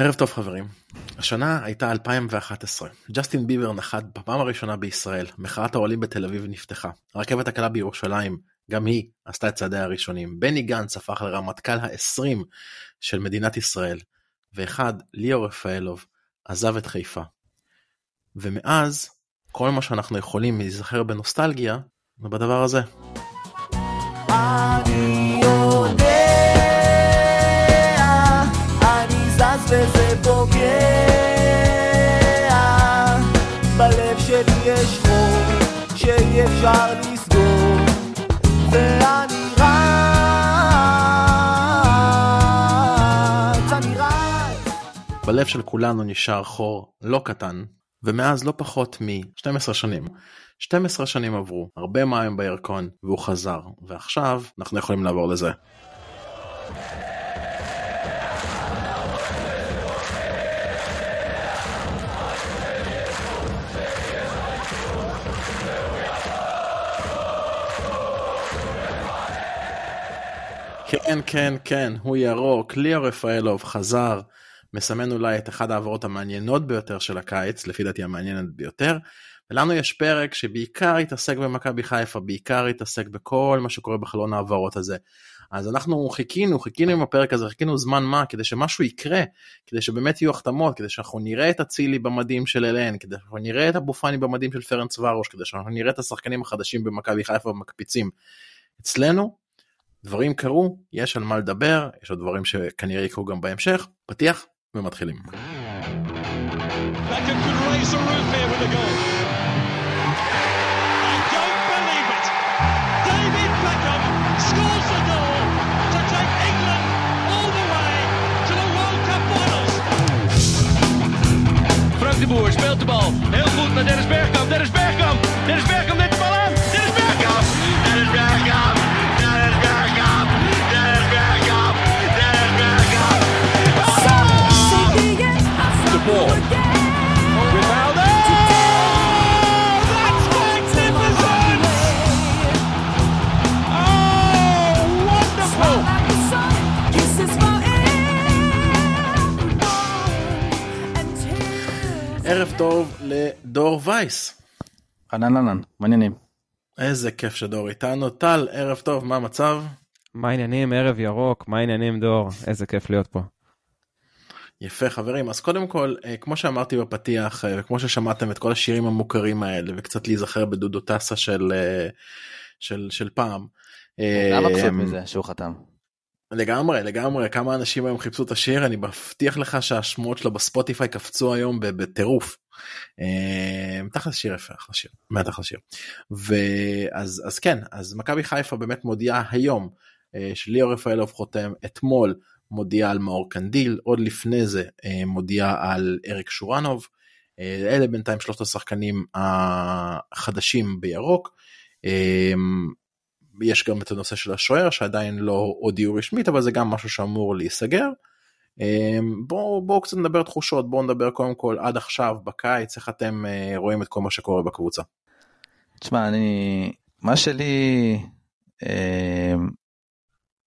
ערב טוב חברים. השנה הייתה 2011. ג'סטין ביבר נחת בפעם הראשונה בישראל, מחאת האוהלים בתל אביב נפתחה. הרכבת הקלה בירושלים, גם היא עשתה את צעדיה הראשונים. בני גנץ הפך לרמטכ"ל ה-20 של מדינת ישראל, ואחד, ליאור רפאלוב, עזב את חיפה. ומאז, כל מה שאנחנו יכולים להיזכר בנוסטלגיה, זה בדבר הזה. אני וזה פוגע בלב שלי יש חור שאי אפשר לסגור ואני רץ, בלב של כולנו נשאר חור לא קטן ומאז לא פחות מ-12 שנים. 12 שנים עברו, הרבה מים בירקון, והוא חזר, ועכשיו אנחנו יכולים לעבור לזה. כן, כן, כן, הוא ירוק, ליאו רפאלוב חזר, מסמן אולי את אחת העברות המעניינות ביותר של הקיץ, לפי דעתי המעניינת ביותר. ולנו יש פרק שבעיקר התעסק במכבי חיפה, בעיקר התעסק בכל מה שקורה בחלון העברות הזה. אז אנחנו חיכינו, חיכינו עם הפרק הזה, חיכינו זמן מה, כדי שמשהו יקרה, כדי שבאמת יהיו החתמות, כדי שאנחנו נראה את אצילי במדים של אלן, כדי שאנחנו נראה את אבו פאני במדים של פרנס ורוש, כדי שאנחנו נראה את השחקנים החדשים במכבי חיפה מקפיצים. אצלנו דברים קרו, יש על מה לדבר, יש עוד דברים שכנראה יקרו גם בהמשך, פתיח ומתחילים. de Boer speelt de bal. Heel goed naar Dennis Bergkamp. Dennis Bergkamp. Dennis Bergkamp ערב טוב לדור וייס. אהלן אהלן, מעניינים. איזה כיף שדור איתנו. טל, ערב טוב, מה המצב? מה העניינים, ערב ירוק, מה העניינים דור? איזה כיף להיות פה. יפה חברים אז קודם כל אה, כמו שאמרתי בפתיח אה, וכמו ששמעתם את כל השירים המוכרים האלה וקצת להיזכר בדודו טסה של אה, של של פעם. למה קצת מזה שהוא חתם? לגמרי לגמרי כמה אנשים היום חיפשו את השיר אני מבטיח לך שהשמועות שלו בספוטיפיי קפצו היום בטירוף. תכל'ס שיר יפה אחלה שיר באמת אחלה שיר. ואז אז כן אז מכבי חיפה באמת מודיעה היום שליאור רפאלוב חותם אתמול מודיעה על מאור קנדיל, עוד לפני זה אה, מודיעה על אריק שורנוב. אה, אלה בינתיים שלושת השחקנים החדשים בירוק. אה, יש גם את הנושא של השוער שעדיין לא הודיעו רשמית אבל זה גם משהו שאמור להיסגר. בואו בוא קצת נדבר תחושות בואו נדבר קודם כל עד עכשיו בקיץ איך אתם רואים את כל מה שקורה בקבוצה. תשמע אני מה שלי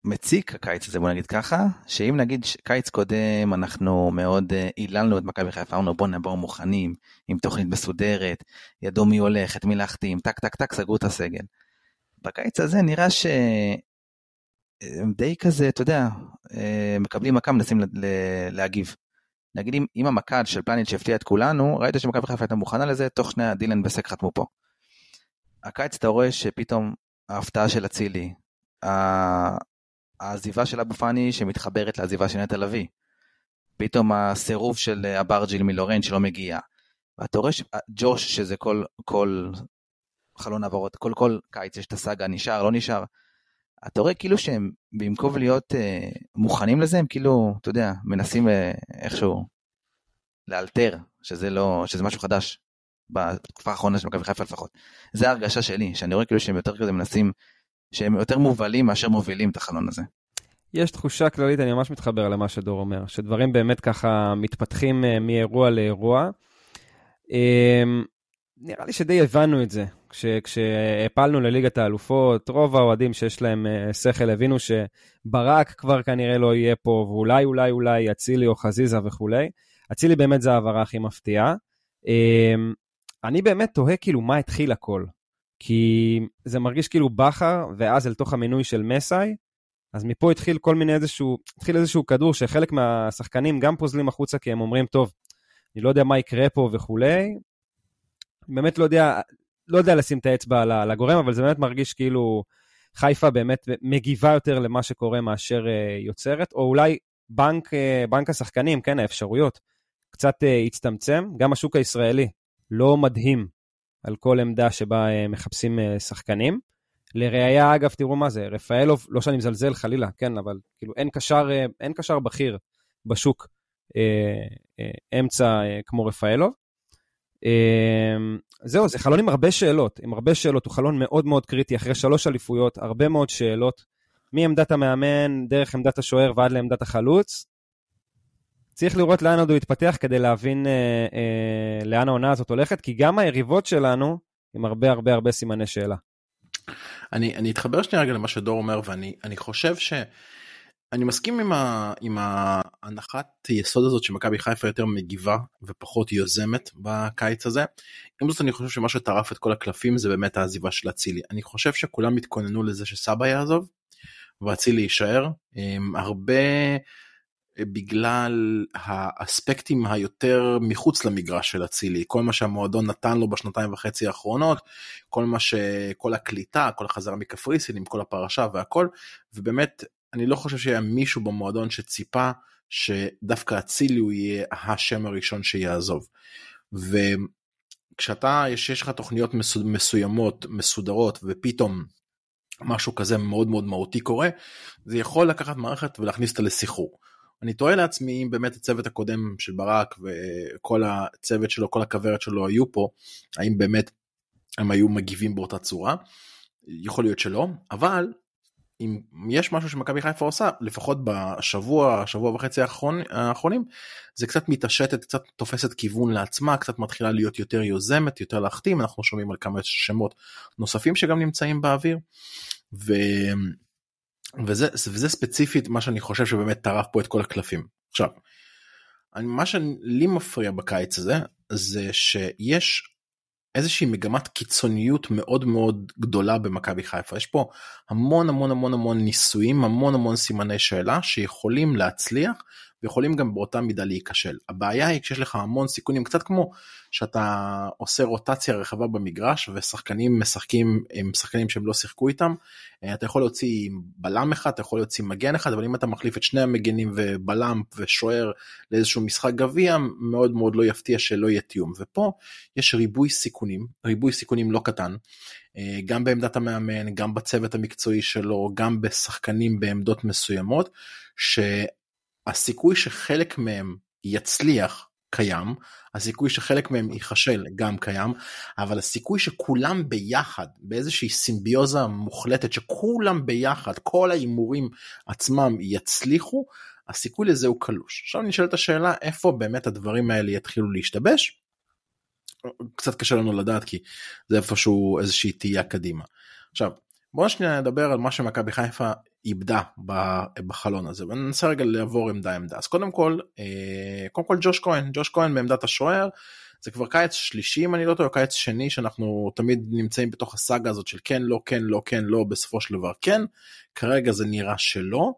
מציק הקיץ הזה בוא נגיד ככה שאם נגיד קיץ קודם אנחנו מאוד היללנו את מכבי חיפה אמרנו בוא נבוא מוכנים עם תוכנית מסודרת ידעו מי הולך את מי להחתים טק טק טק סגרו את הסגל. בקיץ הזה נראה שהם די כזה אתה יודע מקבלים מכה מנסים להגיב. נגיד אם, המכ"ד של פלניץ' שהפתיע את כולנו ראית שמכבי חיפה הייתה מוכנה לזה תוך שנייה דילן וסק חתמו פה. הקיץ אתה רואה שפתאום ההפתעה של אצילי העזיבה של אבו פאני שמתחברת לעזיבה של נטע לביא. פתאום הסירוב של אברג'יל מלורן שלא מגיע. ואתה רואה שג'וש שזה כל, כל חלון העברות, כל כל קיץ יש את הסאגה, נשאר, לא נשאר. אתה רואה כאילו שהם במקום להיות אה, מוכנים לזה, הם כאילו, אתה יודע, מנסים אה, איכשהו לאלתר, שזה לא, שזה משהו חדש. בתקופה האחרונה של מכבי חיפה לפחות. זה ההרגשה שלי, שאני רואה כאילו שהם יותר כזה מנסים שהם יותר מובלים מאשר מובילים את החלון הזה. יש תחושה כללית, אני ממש מתחבר למה שדור אומר, שדברים באמת ככה מתפתחים אה, מאירוע לאירוע. אמ, נראה לי שדי הבנו את זה. כש, כשהפלנו לליגת האלופות, רוב האוהדים שיש להם uh, שכל הבינו שברק כבר כנראה לא יהיה פה, ואולי, אולי, אולי אצילי או חזיזה וכולי. אצילי באמת זה ההעברה הכי מפתיעה. Um, אני באמת תוהה כאילו מה התחיל הכל. כי זה מרגיש כאילו בכר, ואז אל תוך המינוי של מסאי, אז מפה התחיל כל מיני איזשהו, התחיל איזשהו כדור שחלק מהשחקנים גם פוזלים החוצה כי הם אומרים, טוב, אני לא יודע מה יקרה פה וכולי. באמת לא יודע, לא יודע לשים את האצבע על הגורם, אבל זה באמת מרגיש כאילו חיפה באמת מגיבה יותר למה שקורה מאשר אה, יוצרת, או אולי בנק, אה, בנק השחקנים, כן, האפשרויות, קצת אה, הצטמצם. גם השוק הישראלי לא מדהים על כל עמדה שבה מחפשים שחקנים. לראיה, אגב, תראו מה זה, רפאלוב, לא שאני מזלזל חלילה, כן, אבל כאילו אין קשר, אין קשר בכיר בשוק אה, אה, אמצע אה, כמו רפאלוב. זהו, זה חלון עם הרבה שאלות, עם הרבה שאלות, הוא חלון מאוד מאוד קריטי, אחרי שלוש אליפויות, הרבה מאוד שאלות, מעמדת המאמן, דרך עמדת השוער ועד לעמדת החלוץ. צריך לראות לאן עוד הוא יתפתח כדי להבין אה, אה, לאן העונה הזאת הולכת, כי גם היריבות שלנו עם הרבה הרבה הרבה סימני שאלה. אני, אני אתחבר שנייה רגע למה שדור אומר, ואני חושב ש... אני מסכים עם, ה, עם ההנחת יסוד הזאת שמכבי חיפה יותר מגיבה ופחות יוזמת בקיץ הזה. עם זאת אני חושב שמה שטרף את כל הקלפים זה באמת העזיבה של אצילי. אני חושב שכולם התכוננו לזה שסבא יעזוב ואצילי יישאר. הרבה בגלל האספקטים היותר מחוץ למגרש של אצילי, כל מה שהמועדון נתן לו בשנתיים וחצי האחרונות, כל מה ש... כל הקליטה, כל החזרה מקפריסין עם כל הפרשה והכל, ובאמת אני לא חושב שהיה מישהו במועדון שציפה שדווקא אצילי הוא יהיה השם הראשון שיעזוב. וכשאתה, יש, יש לך תוכניות מסוימות, מסודרות, ופתאום משהו כזה מאוד מאוד מהותי קורה, זה יכול לקחת מערכת ולהכניס אותה לסחרור. אני תוהה לעצמי אם באמת הצוות הקודם של ברק וכל הצוות שלו, כל הכוורת שלו היו פה, האם באמת הם היו מגיבים באותה צורה. יכול להיות שלא, אבל אם יש משהו שמכבי חיפה עושה לפחות בשבוע שבוע וחצי האחרון, האחרונים זה קצת מתעשתת קצת תופסת כיוון לעצמה קצת מתחילה להיות יותר יוזמת יותר להחתים אנחנו שומעים על כמה שמות נוספים שגם נמצאים באוויר. ו... וזה, וזה ספציפית מה שאני חושב שבאמת טרף פה את כל הקלפים. עכשיו, אני, מה שלי מפריע בקיץ הזה זה שיש איזושהי מגמת קיצוניות מאוד מאוד גדולה במכבי חיפה. יש פה המון המון המון המון ניסויים המון המון סימני שאלה שיכולים להצליח ויכולים גם באותה מידה להיכשל. הבעיה היא כשיש לך המון סיכונים קצת כמו שאתה עושה רוטציה רחבה במגרש ושחקנים משחקים עם שחקנים שהם לא שיחקו איתם אה, אתה יכול להוציא בלם אחד אתה יכול להוציא מגן אחד אבל אם אתה מחליף את שני המגנים ובלם ושוער לאיזשהו משחק גביע מאוד מאוד לא יפתיע שלא יהיה תיאום ופה יש ריבוי סיכונים ריבוי סיכונים לא קטן אה, גם בעמדת המאמן גם בצוות המקצועי שלו גם בשחקנים בעמדות מסוימות. הסיכוי שחלק מהם יצליח קיים, הסיכוי שחלק מהם ייכשל גם קיים, אבל הסיכוי שכולם ביחד, באיזושהי סימביוזה מוחלטת, שכולם ביחד, כל ההימורים עצמם יצליחו, הסיכוי לזה הוא קלוש. עכשיו נשאלת השאלה איפה באמת הדברים האלה יתחילו להשתבש. קצת קשה לנו לדעת כי זה איפשהו איזושהי תהייה קדימה. עכשיו בוא שנייה נדבר על מה שמכבי חיפה איבדה בחלון הזה וננסה רגע לעבור עמדה עמדה אז קודם כל אה, קודם כל ג'וש כהן ג'וש כהן בעמדת השוער זה כבר קיץ שלישי אם אני לא טועה קיץ שני שאנחנו תמיד נמצאים בתוך הסאגה הזאת של כן לא כן לא כן לא בסופו של דבר כן כרגע זה נראה שלא.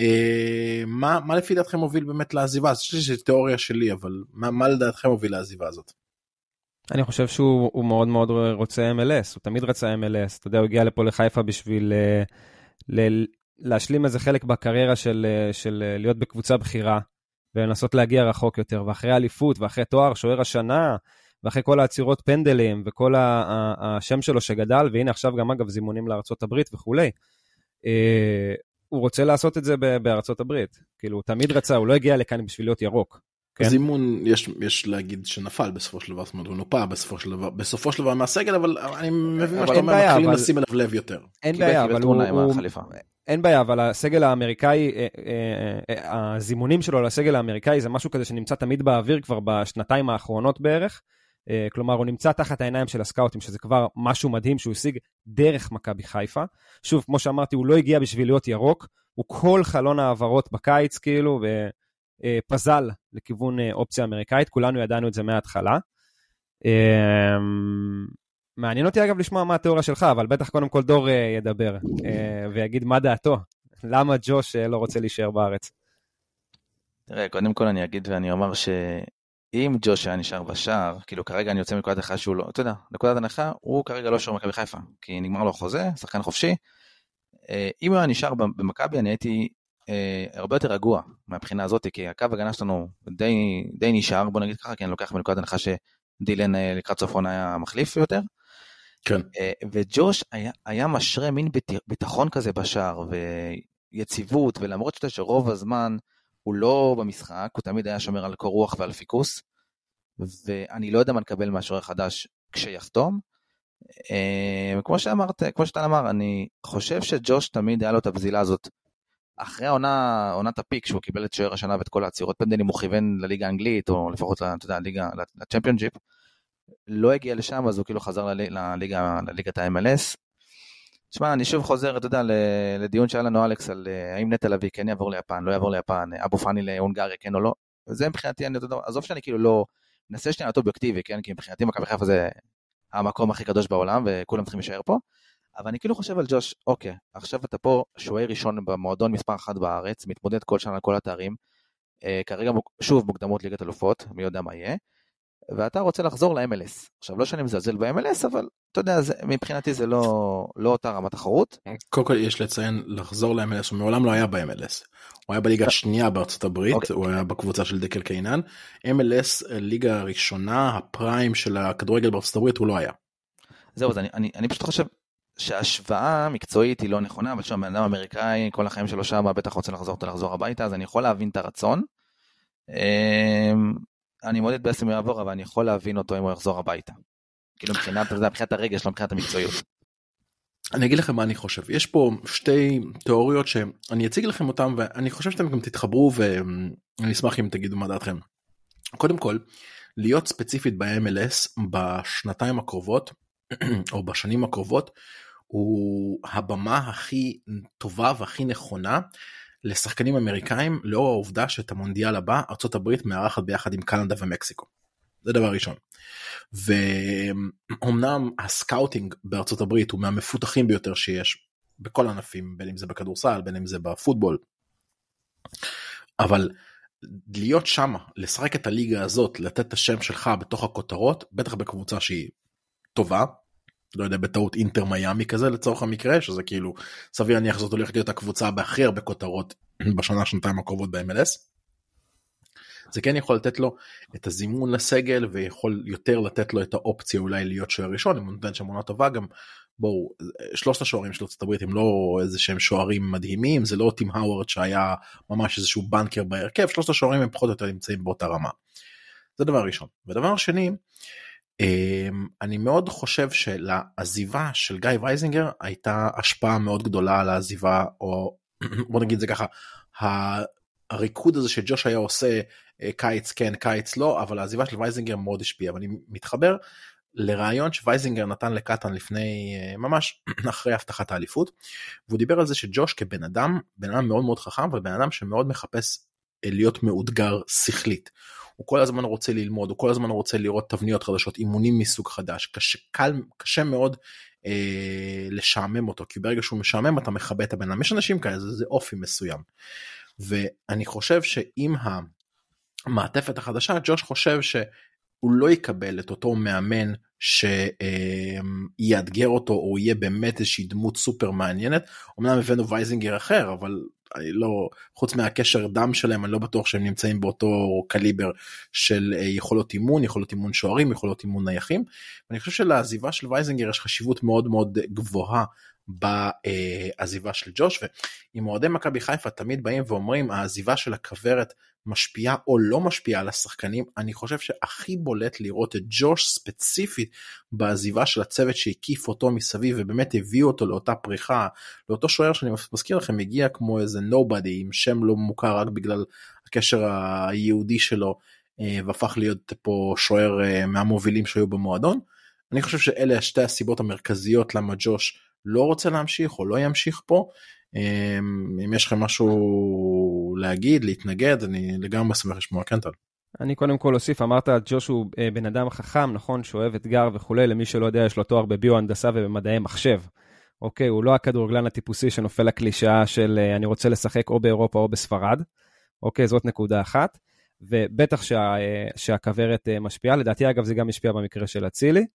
אה, מה מה לפי דעתכם מוביל באמת לעזיבה אז יש לי תיאוריה שלי אבל מה, מה לדעתכם מוביל לעזיבה הזאת. אני חושב שהוא מאוד מאוד רוצה MLS, הוא תמיד רצה MLS, אתה יודע, הוא הגיע לפה לחיפה בשביל ל, ל, להשלים איזה חלק בקריירה של, של להיות בקבוצה בכירה ולנסות להגיע רחוק יותר, ואחרי אליפות ואחרי תואר, שוער השנה, ואחרי כל העצירות פנדלים וכל השם שלו שגדל, והנה עכשיו גם אגב זימונים הברית וכולי. אה, הוא רוצה לעשות את זה בארצות הברית, כאילו הוא תמיד רצה, הוא לא הגיע לכאן בשביל להיות ירוק. כן? זימון יש יש להגיד שנפל בסופו של דבר זאת אומרת הוא נופה בסופו של דבר בסופו של דבר מהסגל אבל אני מבין מה שאתה אומר מתחילים אבל... לשים אליו לב יותר. אין בעיה אבל הוא, הוא... אין בעיה אבל הסגל האמריקאי אה, אה, אה, הזימונים שלו לסגל האמריקאי זה משהו כזה שנמצא תמיד באוויר כבר בשנתיים האחרונות בערך כלומר, הוא נמצא תחת העיניים של הסקאוטים, שזה כבר משהו מדהים שהוא השיג דרך מכבי חיפה. שוב, כמו שאמרתי, הוא לא הגיע בשביל להיות ירוק, הוא כל חלון העברות בקיץ, כאילו, ופזל לכיוון אופציה אמריקאית, כולנו ידענו את זה מההתחלה. מעניין אותי אגב לשמוע מה התיאוריה שלך, אבל בטח קודם כל דור ידבר ויגיד מה דעתו. למה ג'וש לא רוצה להישאר בארץ? תראה, קודם כל אני אגיד ואני אומר שאם ג'וש היה נשאר בשער, כאילו כרגע אני יוצא מנקודת הנחה שהוא לא, אתה יודע, נקודת הנחה, הוא כרגע לא שוער מכבי חיפה, כי נגמר לו החוזה, שחקן חופשי. אה, אם הוא היה נשאר במכבי, אני הייתי אה, הרבה יותר רגוע מהבחינה הזאת, כי הקו הגנה שלנו די, די נשאר, בוא נגיד ככה, כי אני לוקח בנקודת הנחה שדילן אה, לקראת סופון היה מחליף יותר. כן. וג'וש היה, היה משרה מין ביטחון כזה בשער, ויציבות, ולמרות שאתה שרוב הזמן הוא לא במשחק, הוא תמיד היה שומר על קור רוח ועל פיקוס, ואני לא יודע מה נקבל מהשוער החדש כשיחתום. אה, כמו שאמרת, כמו שאתה אמר, אני חושב שג'וש תמיד היה לו את הבזילה הזאת. אחרי העונה, עונת הפיק, שהוא קיבל את שוער השנה ואת כל העצירות פנדלים, הוא כיוון לליגה האנגלית, או לפחות, אתה יודע, לליגה, לצ'מפיונג'יפ, לא הגיע לשם, אז הוא כאילו חזר לליגה, לליגת ה-MLS, תשמע, אני שוב חוזר, אתה יודע, לדיון שהיה לנו אלכס על אה, האם נטע לביא כן יעבור ליפן, לא יעבור ליפן, אבו פאני להונגריה, כן או לא. וזה מבחינתי, אני יודע, עזוב שאני כאילו לא, מנסה שנייה להיות אובייקטיבי, כן? כי מבחינתי מכבי חיפה זה המקום הכי קדוש בעולם, וכולם צריכים להישאר פה. אבל אני כאילו חושב על ג'וש, אוקיי, עכשיו אתה פה שוער ראשון במועדון מספר אחת בארץ, מתמודד כל שנה על כל התארים. אה, כרגע, שוב, מוקדמות ליגת אלופות, מי יודע מה יהיה. ואתה רוצה לחזור ל-MLS. עכשיו, לא שאני מזלזל ב-MLS, אבל אתה יודע, זה, מבחינתי זה לא, לא אותה רמת תחרות. קודם כל יש לציין, לחזור ל-MLS, הוא מעולם לא היה ב-MLS. הוא היה בליגה השנייה בארצות הברית, okay. אוקיי. הוא היה בקבוצה של דקל קיינן. MLS, ליגה הראשונה, הפריים של הכדורגל בארצות הברית, הוא לא היה. זהו, אז אני, אני, אני פשוט חושב שההשוואה המקצועית היא לא נכונה, אבל שם בן אדם אמריקאי, כל החיים שלו שם, בטח רוצה לחזור אותו לחזור הביתה, אז אני יכול להבין את הרצון. אמ, אני מאוד אתבאס אם הוא יעבור, אבל אני יכול להבין אותו אם הוא יחזור הביתה. כאילו מבחינת, מבחינת הרגש, לא מבחינת המקצועיות. אני אגיד לכם מה אני חושב יש פה שתי תיאוריות שאני אציג לכם אותם ואני חושב שאתם גם תתחברו ואני אשמח אם תגידו מה דעתכם. קודם כל להיות ספציפית ב-MLS בשנתיים הקרובות או בשנים הקרובות הוא הבמה הכי טובה והכי נכונה לשחקנים אמריקאים לאור העובדה שאת המונדיאל הבא ארה"ב מארחת ביחד עם קנדה ומקסיקו. זה דבר ראשון. ואומנם ה scouting בארצות הברית הוא מהמפותחים ביותר שיש בכל ענפים בין אם זה בכדורסל בין אם זה בפוטבול. אבל להיות שם לשחק את הליגה הזאת לתת את השם שלך בתוך הכותרות בטח בקבוצה שהיא טובה לא יודע בטעות אינטר מיאמי כזה לצורך המקרה שזה כאילו סביר להניח זאת הולכת להיות הקבוצה בהכי הרבה כותרות בשנה שנתיים הקרובות ב-MLS. זה כן יכול לתת לו את הזימון לסגל ויכול יותר לתת לו את האופציה אולי להיות שוער ראשון אם הוא נותן שם עונה טובה גם בואו שלושת השוערים של ארצות הברית הם לא איזה שהם שוערים מדהימים זה לא טים הווארד שהיה ממש איזשהו banker בהרכב שלושת השוערים הם פחות או יותר נמצאים באותה רמה. זה דבר ראשון ודבר שני אני מאוד חושב שלעזיבה של גיא וייזינגר הייתה השפעה מאוד גדולה על העזיבה או בוא נגיד זה ככה הריקוד הזה שג'וש היה עושה אה, קיץ כן קיץ לא אבל העזיבה של וייזינגר מאוד השפיעה. ואני מתחבר לרעיון שווייזינגר נתן לקטן לפני אה, ממש אחרי הבטחת האליפות והוא דיבר על זה שג'וש כבן אדם בן אדם מאוד מאוד חכם ובן אדם שמאוד מחפש להיות מאותגר שכלית. הוא כל הזמן רוצה ללמוד, הוא כל הזמן רוצה לראות תבניות חדשות, אימונים מסוג חדש, קשה, קל, קשה מאוד אה, לשעמם אותו, כי ברגע שהוא משעמם אתה מכבה את הבן אדם, יש אנשים כאלה, זה, זה אופי מסוים. ואני חושב שעם המעטפת החדשה, ג'וש חושב שהוא לא יקבל את אותו מאמן שיאתגר אותו או יהיה באמת איזושהי דמות סופר מעניינת. אמנם הבאנו וייזינגר אחר, אבל אני לא, חוץ מהקשר דם שלהם, אני לא בטוח שהם נמצאים באותו קליבר של אה, יכולות אימון, יכולות אימון שוערים, יכולות אימון נייחים. ואני חושב שלעזיבה של וייזינגר יש חשיבות מאוד מאוד גבוהה בעזיבה של ג'וש ואם אוהדי מכבי חיפה תמיד באים ואומרים העזיבה של הכוורת משפיעה או לא משפיעה על השחקנים אני חושב שהכי בולט לראות את ג'וש ספציפית בעזיבה של הצוות שהקיף אותו מסביב ובאמת הביאו אותו לאותה פריחה לאותו שוער שאני מזכיר לכם הגיע כמו איזה נובדי עם שם לא מוכר רק בגלל הקשר היהודי שלו והפך להיות פה שוער מהמובילים שהיו במועדון. אני חושב שאלה שתי הסיבות המרכזיות למה ג'וש לא רוצה להמשיך או לא ימשיך פה. אם יש לכם משהו להגיד, להתנגד, אני לגמרי שמח לשמוע כן טל. אני קודם כל אוסיף, אמרת ג'וש הוא בן אדם חכם, נכון, שאוהב אתגר וכולי, למי שלא יודע, יש לו תואר בביו-הנדסה ובמדעי מחשב. אוקיי, הוא לא הכדורגלן הטיפוסי שנופל לקלישאה של אני רוצה לשחק או באירופה או בספרד. אוקיי, זאת נקודה אחת. ובטח שה, שהכוורת משפיעה, לדעתי אגב זה גם השפיע במקרה של אצילי.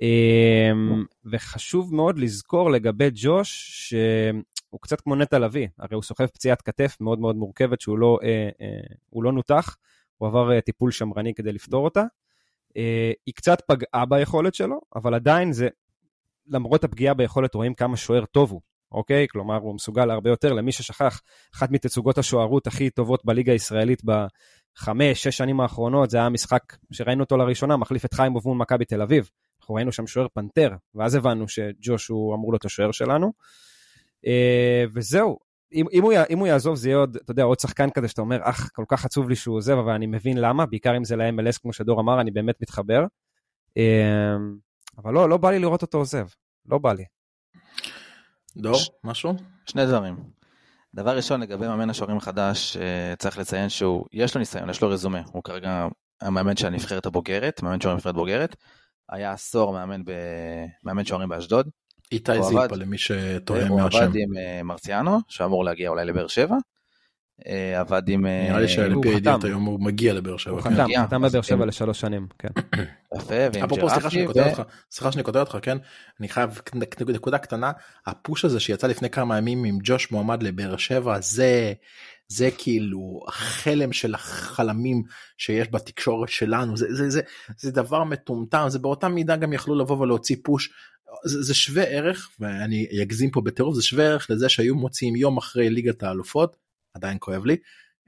אמ, וחשוב מאוד לזכור לגבי ג'וש, שהוא קצת כמו נטע לביא, הרי הוא סוחב פציעת כתף מאוד מאוד מורכבת שהוא לא, אה, אה, לא נותח, הוא עבר אה, טיפול שמרני כדי לפתור אותה. היא קצת פגעה ביכולת שלו, אבל עדיין זה, למרות הפגיעה ביכולת רואים כמה שוער טוב הוא, אוקיי? כלומר, הוא מסוגל הרבה יותר. למי ששכח, אחת מתצוגות השוערות הכי טובות בליגה הישראלית בחמש, שש שנים האחרונות, זה היה המשחק שראינו אותו לראשונה, מחליף את חיים אבון מכבי תל אביב. אנחנו ראינו שם שוער פנתר, ואז הבנו שג'וש הוא אמור להיות השוער שלנו. אה, וזהו, אם, אם, הוא, אם הוא יעזוב זה יהיה עוד, אתה יודע, עוד שחקן כזה שאתה אומר, אך, כל כך עצוב לי שהוא עוזב, אבל אני מבין למה, בעיקר אם זה ל-MLS, כמו שדור אמר, אני באמת מתחבר. אה, אבל לא, לא בא לי לראות אותו עוזב, לא בא לי. דור, ש... משהו? שני דברים. דבר ראשון, לגבי מאמן השוערים החדש, אה, צריך לציין שהוא, יש לו ניסיון, יש לו רזומה, הוא כרגע המאמן של הנבחרת הבוגרת, מאמן שוערים בנבחרת בוגרת. היה עשור מאמן, ב... מאמן שוערים באשדוד. איתי זיפה למי שטועה מהשם. הוא עבד עם אה, מרציאנו, שאמור להגיע אולי לבאר שבע. אה, עבד עם... אה, נראה לי שעל פי הידיעות היום הוא מגיע לבאר שבע. הוא כן. חתם, חתם בבאר שבע לשלוש שנים, כן. יפה, ועם ג'רפי. סליחה שאני קוטע אותך, כן? אני חייב נקודה קטנה, הפוש הזה שיצא לפני כמה ימים עם ג'וש מועמד לבאר שבע, זה... זה כאילו החלם של החלמים שיש בתקשורת שלנו. זה זה זה זה דבר מטומטם זה באותה מידה גם יכלו לבוא ולהוציא פוש. זה, זה שווה ערך ואני אגזים פה בטירוף זה שווה ערך לזה שהיו מוציאים יום אחרי ליגת האלופות עדיין כואב לי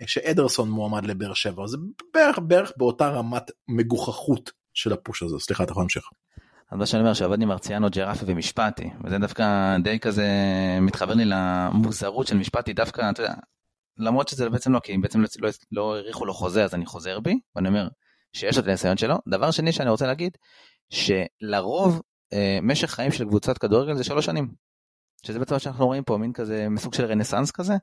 שאדרסון מועמד לבאר שבע. זה בערך בערך באותה רמת מגוחכות של הפוש הזה. סליחה אתה יכול להמשיך. אז מה שאני אומר שעבדתי עם מרציאנו ג'רפי ומשפטי וזה דווקא די כזה מתחבר לי למוזרות של משפטי. דווקא אתה יודע למרות שזה בעצם לא, כי אם בעצם לא, לא האריכו לו חוזה אז אני חוזר בי, ואני אומר שיש לו את הניסיון שלו. דבר שני שאני רוצה להגיד, שלרוב אה, משך חיים של קבוצת כדורגל זה שלוש שנים. שזה בעצם מה שאנחנו רואים פה, מין כזה, מסוג של רנסאנס כזה.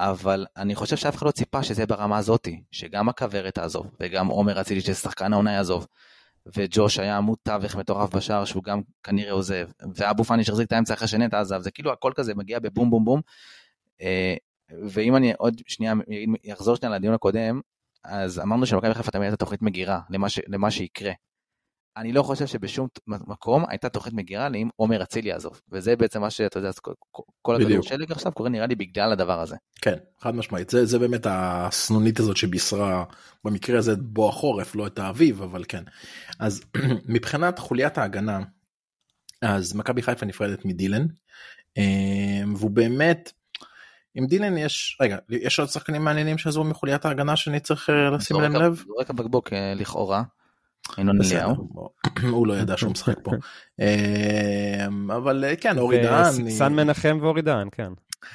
אבל אני חושב שאף אחד לא ציפה שזה ברמה הזאתי, שגם הכוורת תעזוב, וגם עומר אצילי ששחקן העונה יעזוב, וג'וש היה עמוד תווך מטורף בשער שהוא גם כנראה עוזב, ואבו פאני שהחזיק את האמצע אחרי שנטע עזב, זה כאילו הכל כזה מגיע בבום בום בום. ואם אני עוד שנייה אחזור שנייה לדיון הקודם, אז אמרנו שמכבי חיפה תמיד הייתה תוכנית מגירה למה, ש, למה שיקרה. אני לא חושב שבשום מקום הייתה תוכנית מגירה לאם עומר אצילי יעזוב, וזה בעצם מה שאתה יודע, כל הכדור שלג עכשיו קורה נראה לי בגלל הדבר הזה. כן, חד משמעית, זה, זה באמת הסנונית הזאת שבישרה במקרה הזה בוא החורף, לא את האביב, אבל כן. אז מבחינת חוליית ההגנה, אז מכבי חיפה נפרדת מדילן, אה, והוא באמת עם דילן יש רגע יש עוד שחקנים מעניינים שעזרו מחוליית ההגנה שאני צריך אה, לשים להם לב. זורק הבקבוק אה, לכאורה. הוא לא ידע שהוא משחק פה אמ, אבל אה, כן אורי דהן. סן מנחם ואורי דהן כן.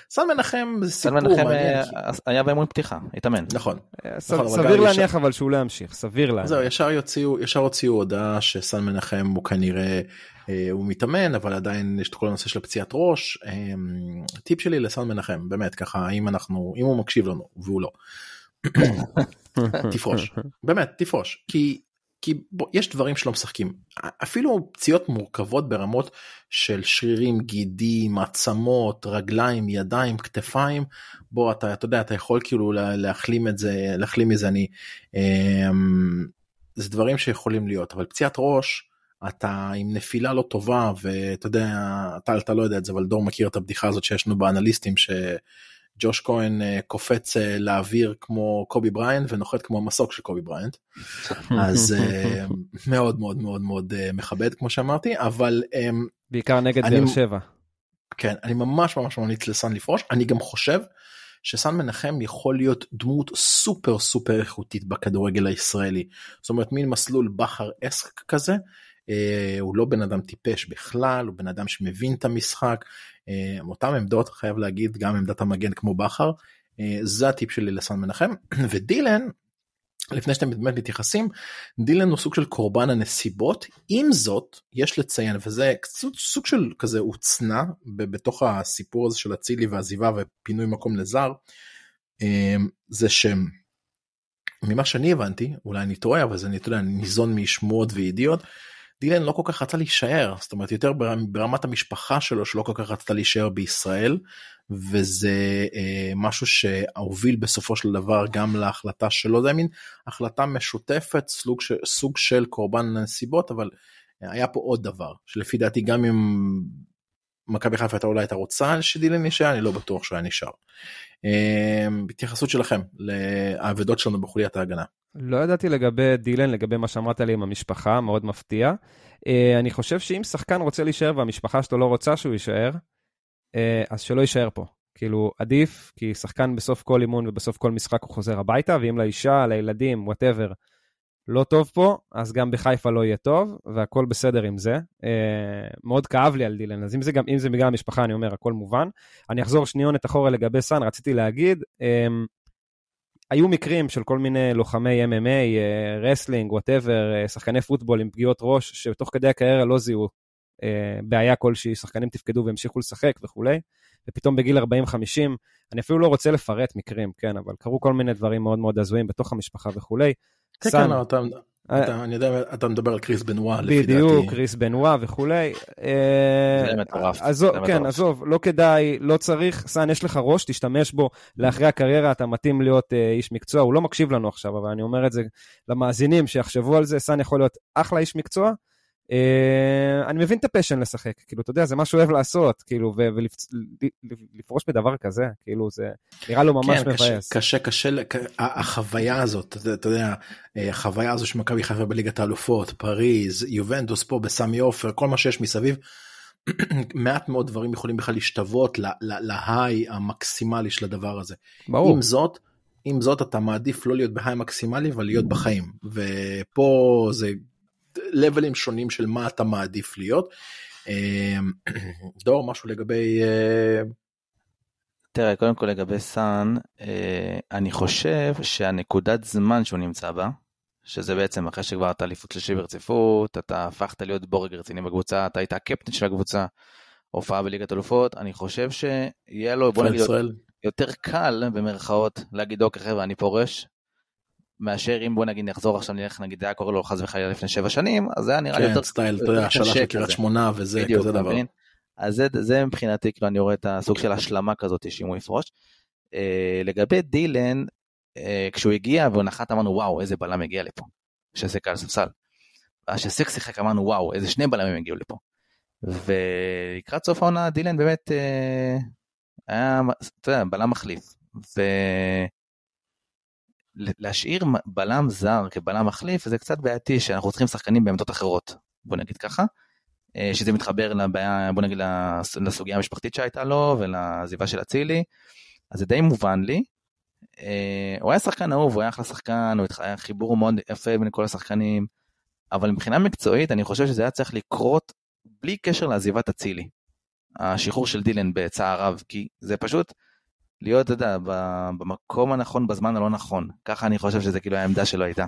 סן מנחם זה סיפור מעניין. היה באמון פתיחה התאמן. נכון. נכון סביר להניח אבל שהוא לא ימשיך סביר להניח. זהו ישר יוציאו ישר הוציאו הודעה שסן מנחם הוא כנראה אה, הוא מתאמן אבל עדיין יש את כל הנושא של הפציעת ראש אמ, טיפ שלי לסן מנחם באמת ככה אם אנחנו אם הוא מקשיב לנו והוא לא. תפרוש באמת תפרוש כי כי בוא, יש דברים שלא משחקים. אפילו פציעות מורכבות ברמות של שרירים גידים עצמות רגליים ידיים כתפיים בוא אתה אתה יודע אתה יכול כאילו להחלים את זה להחלים מזה. אני אמ, זה דברים שיכולים להיות אבל פציעת ראש אתה עם נפילה לא טובה ואתה יודע אתה, אתה לא יודע את זה אבל דור מכיר את הבדיחה הזאת שיש לנו באנליסטים שג'וש כהן אה, קופץ אה, לאוויר כמו קובי בריינט ונוחת כמו מסוק של קובי בריינט אז אה, מאוד מאוד מאוד מאוד מכבד כמו שאמרתי אבל בעיקר נגד באר שבע. כן אני ממש ממש ממליץ לסאן לפרוש אני גם חושב שסאן מנחם יכול להיות דמות סופר סופר איכותית בכדורגל הישראלי זאת אומרת מין מסלול בכר esque כזה הוא לא בן אדם טיפש בכלל, הוא בן אדם שמבין את המשחק. אה, אותם עמדות חייב להגיד גם עמדת המגן כמו בכר. אה, זה הטיפ שלי לסן מנחם ודילן לפני שאתם באמת מתייחסים דילן הוא סוג של קורבן הנסיבות עם זאת יש לציין וזה סוג של כזה הוצנע בתוך הסיפור הזה של אצילי ועזיבה ופינוי מקום לזר אמ, זה שהם. ממה שאני הבנתי אולי אני טועה אבל זה אני יודע, ניזון משמועות וידיעות. דילן לא כל כך רצה להישאר זאת אומרת יותר ברמת המשפחה שלו שלא כל כך רצתה להישאר בישראל וזה אה, משהו שהוביל בסופו של דבר גם להחלטה שלו. זה מין החלטה משותפת סוג, ש, סוג של קורבן נסיבות אבל היה פה עוד דבר שלפי דעתי גם אם מכבי חיפה הייתה אולי הייתה רוצה שדילן נשאר אני לא בטוח שהוא היה נשאר. אה, התייחסות שלכם לאבדות שלנו בחוליית ההגנה. לא ידעתי לגבי דילן, לגבי מה שאמרת לי עם המשפחה, מאוד מפתיע. אה, אני חושב שאם שחקן רוצה להישאר והמשפחה שלו לא רוצה שהוא יישאר, אה, אז שלא יישאר פה. כאילו, עדיף, כי שחקן בסוף כל אימון ובסוף כל משחק הוא חוזר הביתה, ואם לאישה, לילדים, whatever, לא טוב פה, אז גם בחיפה לא יהיה טוב, והכל בסדר עם זה. אה, מאוד כאב לי על דילן, אז אם זה, גם, אם זה בגלל המשפחה, אני אומר, הכל מובן. אני אחזור שניונת אחורה לגבי סאן, רציתי להגיד, אמ, היו מקרים של כל מיני לוחמי MMA, wrestling, whatever, שחקני פוטבול עם פגיעות ראש, שתוך כדי הקריירה לא זיהו אה, בעיה כלשהי, שחקנים תפקדו והמשיכו לשחק וכולי, ופתאום בגיל 40-50, אני אפילו לא רוצה לפרט מקרים, כן, אבל קרו כל מיני דברים מאוד מאוד הזויים בתוך המשפחה וכולי. כן, סאן, כן, אתה, אה, אתה, אני יודע, אתה מדבר על קריס בנואה, לפי דעתי. בדיוק, קריס בנואה וכולי. אה, זה מטורף. כן, עזוב, לא כדאי, לא צריך, סאן, יש לך ראש, תשתמש בו לאחרי הקריירה, אתה מתאים להיות אה, איש מקצוע. הוא לא מקשיב לנו עכשיו, אבל אני אומר את זה למאזינים שיחשבו על זה, סאן יכול להיות אחלה איש מקצוע. אה, אני מבין את ה passion לשחק, כאילו, אתה יודע, זה מה שהוא אוהב לעשות, כאילו, ולפרוש בדבר כזה, כאילו, זה נראה לו ממש כן, מבאס. קשה, קשה, החוויה הזאת, אתה, אתה יודע, אה, החוויה הזו של מכבי חיפה בליגת האלופות, פריז, יובנטוס פה בסמי עופר, כל מה שיש מסביב, מעט מאוד דברים יכולים בכלל להשתוות להיי המקסימלי של הדבר הזה. ברור. עם זאת, עם זאת אתה מעדיף לא להיות בהיי מקסימלי אבל להיות בחיים ופה זה לבלים שונים של מה אתה מעדיף להיות. אמ, דור משהו לגבי. אה, תראה קודם כל לגבי סאן אה, אני חושב שהנקודת זמן שהוא נמצא בה שזה בעצם אחרי שכבר אתה אליפות שלישי ברציפות אתה הפכת להיות בורג רציני בקבוצה אתה היית הקפטן של הקבוצה הופעה בליגת אלופות אני חושב שיהיה לו בוא נגיד יותר קל במרכאות להגיד אוקיי חבר'ה אני פורש מאשר אם בוא נגיד נחזור עכשיו נלך נגיד זה היה קורה לו חס וחלילה לפני שבע שנים אז זה היה נראה כן, יותר סטייל אתה יודע השאלה של קריית שמונה וזה כזה דבר. אז זה, זה מבחינתי כאילו אני רואה את הסוג של השלמה כזאת שאם הוא יפרוש. אה, לגבי דילן אה, כשהוא הגיע והוא נחת אמרנו וואו איזה בלם הגיע לפה. שסק על ספסל. אז שסק שיחק אמרנו וואו איזה שני בלמים הגיעו לפה. ולקראת סוף העונה דילן באמת אה, היה אתה יודע, בלם מחליף. להשאיר בלם זר כבלם מחליף זה קצת בעייתי שאנחנו צריכים שחקנים בעמדות אחרות בוא נגיד ככה. אה, שזה מתחבר לבעיה בוא נגיד לסוגיה המשפחתית שהייתה לו ולעזיבה של אצילי אז זה די מובן לי. אה, הוא היה שחקן אהוב הוא היה אחלה שחקן הוא היה חיבור מאוד יפה בין כל השחקנים אבל מבחינה מקצועית אני חושב שזה היה צריך לקרות בלי קשר לעזיבת אצילי. השחרור של דילן בצער רב כי זה פשוט להיות, אתה יודע, במקום הנכון בזמן הלא נכון. ככה אני חושב שזה כאילו העמדה שלו הייתה.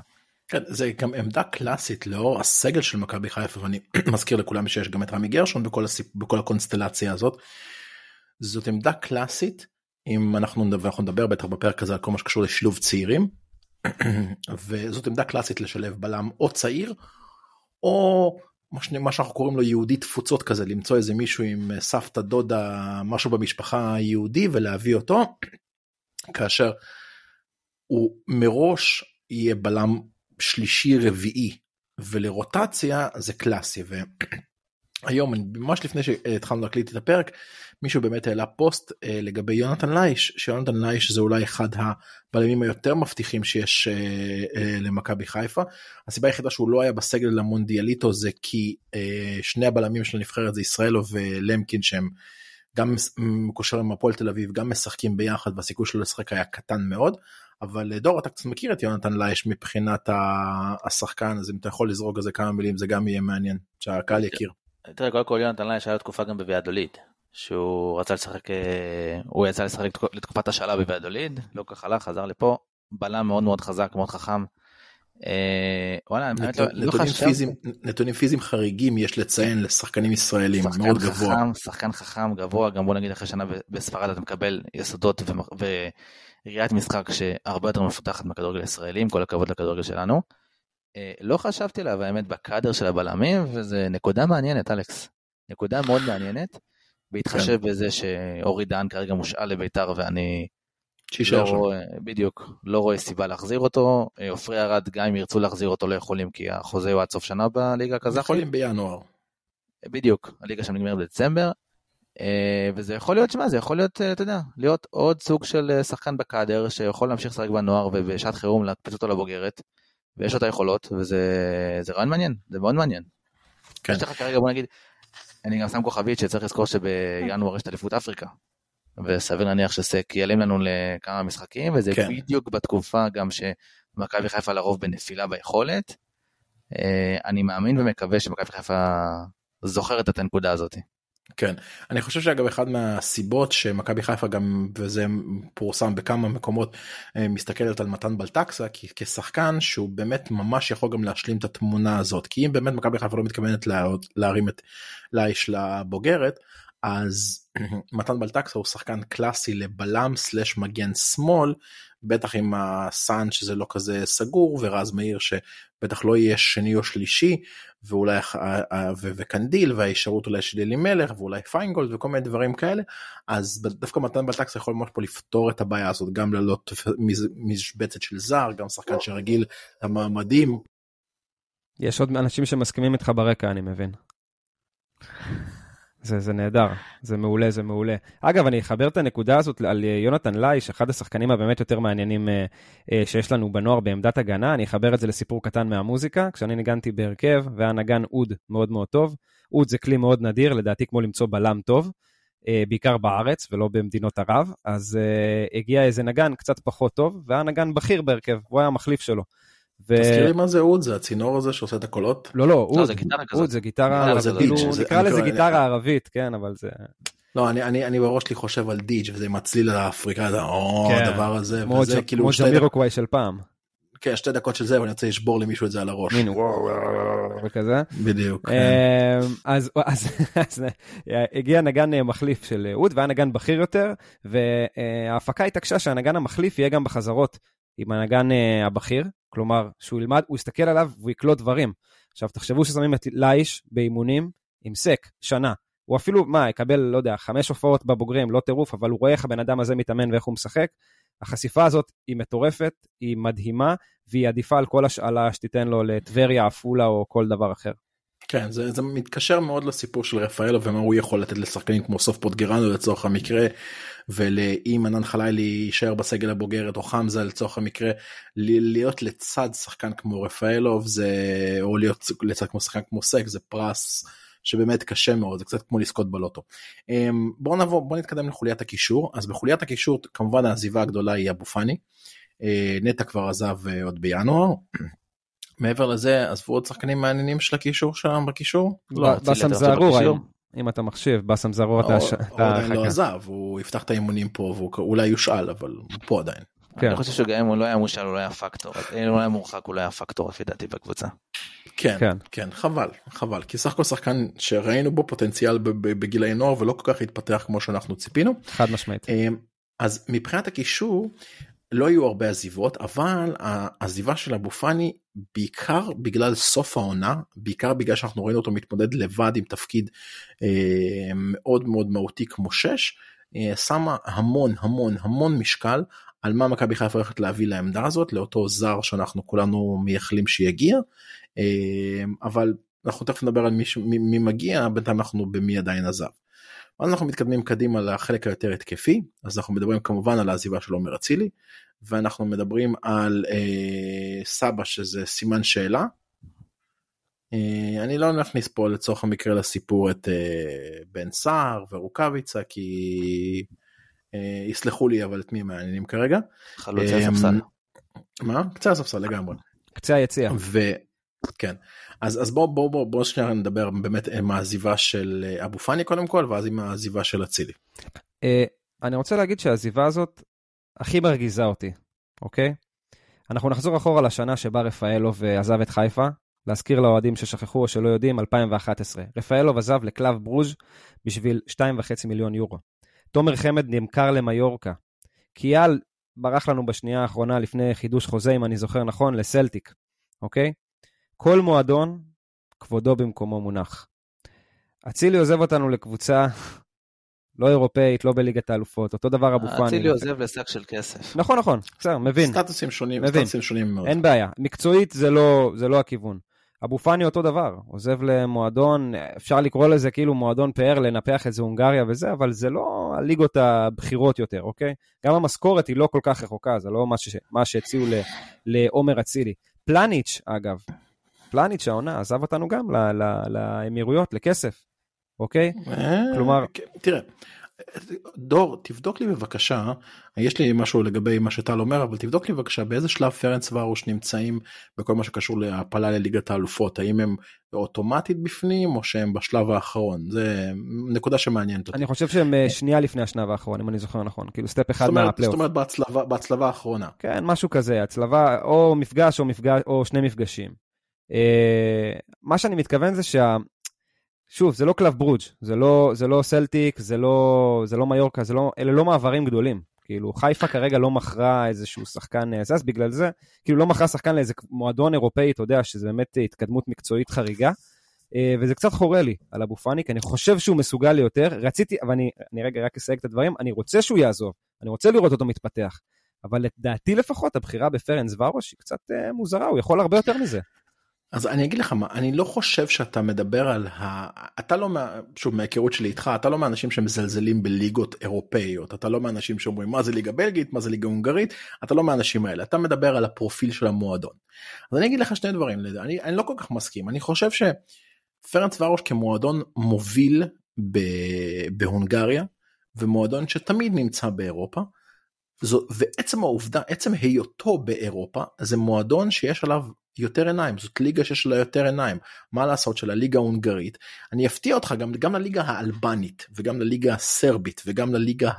כן, זה גם עמדה קלאסית לאור הסגל של מכבי חיפה ואני מזכיר לכולם שיש גם את רמי גרשון בכל, הסיפ... בכל הקונסטלציה הזאת. זאת עמדה קלאסית אם אנחנו נדבר, אנחנו נדבר בטח בפרק הזה על כל מה שקשור לשילוב צעירים וזאת עמדה קלאסית לשלב בלם או צעיר או מה שאנחנו קוראים לו יהודי תפוצות כזה למצוא איזה מישהו עם אה, סבתא דודה משהו במשפחה היהודי ולהביא אותו כאשר הוא מראש יהיה בלם שלישי רביעי ולרוטציה זה קלאסי והיום ממש לפני שהתחלנו להקליט את הפרק מישהו באמת העלה פוסט אה, לגבי יונתן לייש שיונתן לייש זה אולי אחד הבלמים היותר מבטיחים שיש אה, אה, למכבי חיפה. הסיבה היחידה שהוא לא היה בסגל למונדיאליטו זה כי אה, שני הבלמים של הנבחרת זה ישראלו ולמקין שהם גם מקושר עם הפועל תל אביב גם משחקים ביחד והסיכוי שלו לשחק היה קטן מאוד. אבל אה, דור אתה קצת מכיר את יונתן לייש מבחינת השחקן אז אם אתה יכול לזרוק על זה כמה מילים זה גם יהיה מעניין שהקהל יכיר. תראה קודם כל יונתן לייש היה תקופה גם בוויאדוליד שהוא רצה לשחק, אה, הוא יצא לשחק לתקופת השאלה בוועדוליד, לא כל כך הלך, חזר לפה, בלם מאוד מאוד חזק, מאוד חכם, אה, וואלה, לא- לא נתונים. פיזיים- חריגים יש לציין לשחקנים ישראלים מאוד גבוה. שחקן חכם, גבוה, גם בוא נגיד אחרי שנה בספרד אתה מקבל יסודות וראיית משחק שהרבה יותר מפותחת מהכדורגל הישראלי, עם כל הכבוד לכדורגל שלנו. אה, לא חשבתי עליו האמת בקאדר של הבלמים, וזה נקודה מעניינת, אלכס. נקודה מאוד מעניינת, בהתחשב כן. בזה שאורי דהן כרגע מושאל לביתר ואני לא שם. רואה, בדיוק, לא רואה סיבה להחזיר אותו. אה, עופרי ארד, גם אם ירצו להחזיר אותו לא יכולים, כי החוזה הוא עד סוף שנה בליגה הקזחית. יכולים בינואר. בדיוק, הליגה שם נגמרת בדצמבר, אה, וזה יכול להיות, שמע, זה יכול להיות, אה, אתה יודע, להיות עוד סוג של אה, שחקן בקאדר שיכול להמשיך לשחק בנוער ובשעת חירום להקפיץ אותו לבוגרת, ויש לו את היכולות, וזה זה רעיון מעניין, זה מאוד מעניין. כן. יש לך כרגע, בוא נגיד, אני גם שם כוכבית שצריך לזכור שבינואר יש את אליפות אפריקה, וסביר להניח שסק ייעלם לנו לכמה משחקים, וזה כן. בדיוק בתקופה גם שמכבי חיפה לרוב בנפילה ביכולת. אה, אני מאמין ומקווה שמכבי חיפה זוכרת את הנקודה הזאת. כן, אני חושב שאגב אחד מהסיבות שמכבי חיפה גם וזה פורסם בכמה מקומות אה, מסתכלת על מתן בלטקסה כי כשחקן שהוא באמת ממש יכול גם להשלים את התמונה הזאת. כי אם באמת מכבי חיפה לא מתכוונת לה, להרים את לאיש לבוגרת אז מתן בלטקסה הוא שחקן קלאסי לבלם סלש מגן שמאל בטח עם הסאן שזה לא כזה סגור ורז מאיר שבטח לא יהיה שני או שלישי ואולי וקנדיל וההישארות אולי של אלימלך ואולי פיינגולד וכל מיני דברים כאלה אז דווקא מתן בלטקס יכול ממש פה לפתור את הבעיה הזאת גם ללא משבצת של זר גם שחקן שרגיל למעמדים יש עוד אנשים שמסכימים איתך ברקע, אני מבין. זה, זה נהדר, זה מעולה, זה מעולה. אגב, אני אחבר את הנקודה הזאת על אה, יונתן לייש, אחד השחקנים הבאמת יותר מעניינים אה, אה, שיש לנו בנוער בעמדת הגנה. אני אחבר את זה לסיפור קטן מהמוזיקה. כשאני ניגנתי בהרכב, והיה נגן אוד מאוד מאוד טוב. אוד זה כלי מאוד נדיר, לדעתי כמו למצוא בלם טוב, בעיקר בארץ ולא במדינות ערב. אז הגיע איזה נגן קצת פחות טוב, והיה נגן בכיר בהרכב, הוא היה המחליף שלו. ו... תזכיר לי מה זה אוד זה הצינור הזה שעושה את הקולות לא, לא, אוד, זה גיטרה כזאת. אוד זה גיטרה, לא, זה דיג', זה- נקרא לזה גיטרה ערבית, כן, אבל זה לא אני אני אני בראש שלי חושב על דיג' וזה עם הצליל האפריקאי זה או כן. הדבר הזה כמו וזה כאילו כמו שתי דקות, ג'מירוקוואי של פעם, כן, שתי דקות של זה ואני רוצה לשבור למישהו את זה על הראש מין וכזה. בדיוק כן. אמ, אז אז- אז הגיע נגן אה, מחליף של אוד והיה נגן בכיר יותר, וההפקה התעקשה שהנגן המחליף יהיה גם בחזרות עם הנגן אה, הבכיר, כלומר שהוא ילמד, הוא יסתכל עליו והוא יקלוט דברים. עכשיו תחשבו ששמים את לייש באימונים עם סק, שנה. הוא אפילו, מה, יקבל, לא יודע, חמש הופעות בבוגרים, לא טירוף, אבל הוא רואה איך הבן אדם הזה מתאמן ואיך הוא משחק. החשיפה הזאת היא מטורפת, היא מדהימה, והיא עדיפה על כל השאלה שתיתן לו לטבריה, עפולה או כל דבר אחר. כן זה, זה מתקשר מאוד לסיפור של רפאלו ומה הוא יכול לתת לשחקנים כמו סוף פוטגרנו לצורך המקרה ולאם ענן חלילי יישאר בסגל הבוגרת או חמזה לצורך המקרה להיות לצד שחקן כמו רפאלוב זה או להיות לצד כמו שחקן כמו סק זה פרס שבאמת קשה מאוד זה קצת כמו לזכות בלוטו. אמ, בואו נעבור בואו נתקדם לחוליית הקישור אז בחוליית הקישור כמובן העזיבה הגדולה היא אבו פאני. אה, נטע כבר עזב אה, עוד בינואר. מעבר לזה עזבו עוד שחקנים מעניינים של הקישור שם בקישור? לא, באסם זערור אם אתה מחשיב, באסם זערור אתה... הוא הוא אתה עדיין לא. עזב הוא יפתח את האימונים פה והוא אולי יושאל אבל הוא פה עדיין. כן. אני חושב שגם אם הוא לא היה מושל הוא לא היה פקטור, אם הוא לא היה מורחק הוא לא היה פקטור לפי דעתי בקבוצה. כן כן. כן חבל חבל כי סך הכל שחקן שראינו בו פוטנציאל ב- ב- בגילאי נוער ולא כל כך התפתח כמו שאנחנו ציפינו. חד משמעית. אז מבחינת הקישור לא היו הרבה עזיבות אבל העזיבה של אבו פאני בעיקר בגלל סוף העונה בעיקר בגלל שאנחנו ראינו אותו מתמודד לבד עם תפקיד אה, מאוד מאוד מהותי כמו שש אה, שמה המון המון המון משקל על מה מכבי חיפה הולכת להביא לעמדה הזאת לאותו זר שאנחנו כולנו מייחלים שיגיע אה, אבל אנחנו תכף נדבר על מי, מי, מי מגיע בינתיים אנחנו במי עדיין עזב. אז אנחנו מתקדמים קדימה לחלק היותר התקפי אז אנחנו מדברים כמובן על העזיבה של עומר אצילי ואנחנו מדברים על אה, סבא שזה סימן שאלה. אה, אני לא נכניס פה לצורך המקרה לסיפור את אה, בן סער ורוקאביצה כי אה, יסלחו לי אבל את מי מעניינים כרגע. חלוצי אה, הספסל. מה? קצה הספסל לגמרי. קצה היציאה. וכן אז אז בוא בוא בוא בוא שנייה נדבר באמת עם העזיבה של אה, אבו פאני קודם כל ואז עם העזיבה של אצילי. אה, אני רוצה להגיד שהעזיבה הזאת הכי מרגיזה אותי, אוקיי? אנחנו נחזור אחורה לשנה שבה רפאלוב עזב את חיפה, להזכיר לאוהדים ששכחו או שלא יודעים, 2011. רפאלוב עזב לקלאב ברוז' בשביל 2.5 מיליון יורו. תומר חמד נמכר למיורקה. קיאל ברח לנו בשנייה האחרונה לפני חידוש חוזה, אם אני זוכר נכון, לסלטיק, אוקיי? כל מועדון, כבודו במקומו מונח. אצילי עוזב אותנו לקבוצה לא אירופאית, לא בליגת האלופות, אותו דבר אבו פאני. אצילי עוזב לשק של כסף. נכון, נכון, בסדר, מבין. סטטוסים שונים, מבין. סטטוסים שונים מאוד. אין בעיה. מקצועית זה לא, זה לא הכיוון. אבו פאני אותו דבר, עוזב למועדון, אפשר לקרוא לזה כאילו מועדון פאר, לנפח את זה הונגריה וזה, אבל זה לא הליגות הבכירות יותר, אוקיי? גם המשכורת היא לא כל כך רחוקה, זה לא מה, ש... מה שהציעו ל... לעומר אצילי. פלניץ', אגב, פלניץ' העונה עזב אותנו גם. לאמירויות, לכסף, אוקיי? אה, כלומר- כן, תראה, דור, תבדוק לי בבקשה, יש לי משהו לגבי מה שטל אומר, אבל תבדוק לי בבקשה באיזה שלב פרנצווארוש נמצאים בכל מה שקשור להעפלה לליגת האלופות, האם הם אוטומטית בפנים או שהם בשלב האחרון, זה נקודה שמעניינת אותי. אני חושב שהם אה, שנייה לפני השלב האחרון, אם אני זוכר נכון, כאילו step אחד מהפלייאוף. זאת אומרת בהצלבה, בהצלבה האחרונה. כן, משהו כזה, הצלבה, או מפגש או, מפגש, או שני מפגשים. אה, מה שאני מתכוון זה שה... שוב, זה לא קלף ברוג', זה לא, זה לא סלטיק, זה לא, זה לא מיורקה, זה לא, אלה לא מעברים גדולים. כאילו, חיפה כרגע לא מכרה איזשהו שחקן אה, זה, אז בגלל זה, כאילו לא מכרה שחקן לאיזה מועדון אירופאי, אתה יודע, שזה באמת התקדמות מקצועית חריגה. אה, וזה קצת חורה לי על אבו פאני, כי אני חושב שהוא מסוגל ליותר. רציתי, ואני אני רגע רק אסייג את הדברים, אני רוצה שהוא יעזוב, אני רוצה לראות אותו מתפתח. אבל לדעתי לפחות, הבחירה בפרנס ורוש היא קצת אה, מוזרה, הוא יכול הרבה יותר מזה. אז אני אגיד לך מה, אני לא חושב שאתה מדבר על ה... אתה לא, מה... שוב מההיכרות שלי איתך, אתה לא מהאנשים שמזלזלים בליגות אירופאיות, אתה לא מהאנשים שאומרים מה זה ליגה בלגית, מה זה ליגה הונגרית, אתה לא מהאנשים האלה, אתה מדבר על הפרופיל של המועדון. אז אני אגיד לך שני דברים, אני, אני לא כל כך מסכים, אני חושב שפרנס ורוש כמועדון מוביל ב... בהונגריה, ומועדון שתמיד נמצא באירופה, זו, ועצם העובדה, עצם היותו באירופה, זה מועדון שיש עליו יותר עיניים, זאת ליגה שיש לה יותר עיניים. מה לעשות של הליגה ההונגרית, אני אפתיע אותך גם, גם לליגה האלבנית, וגם לליגה הסרבית, וגם לליגה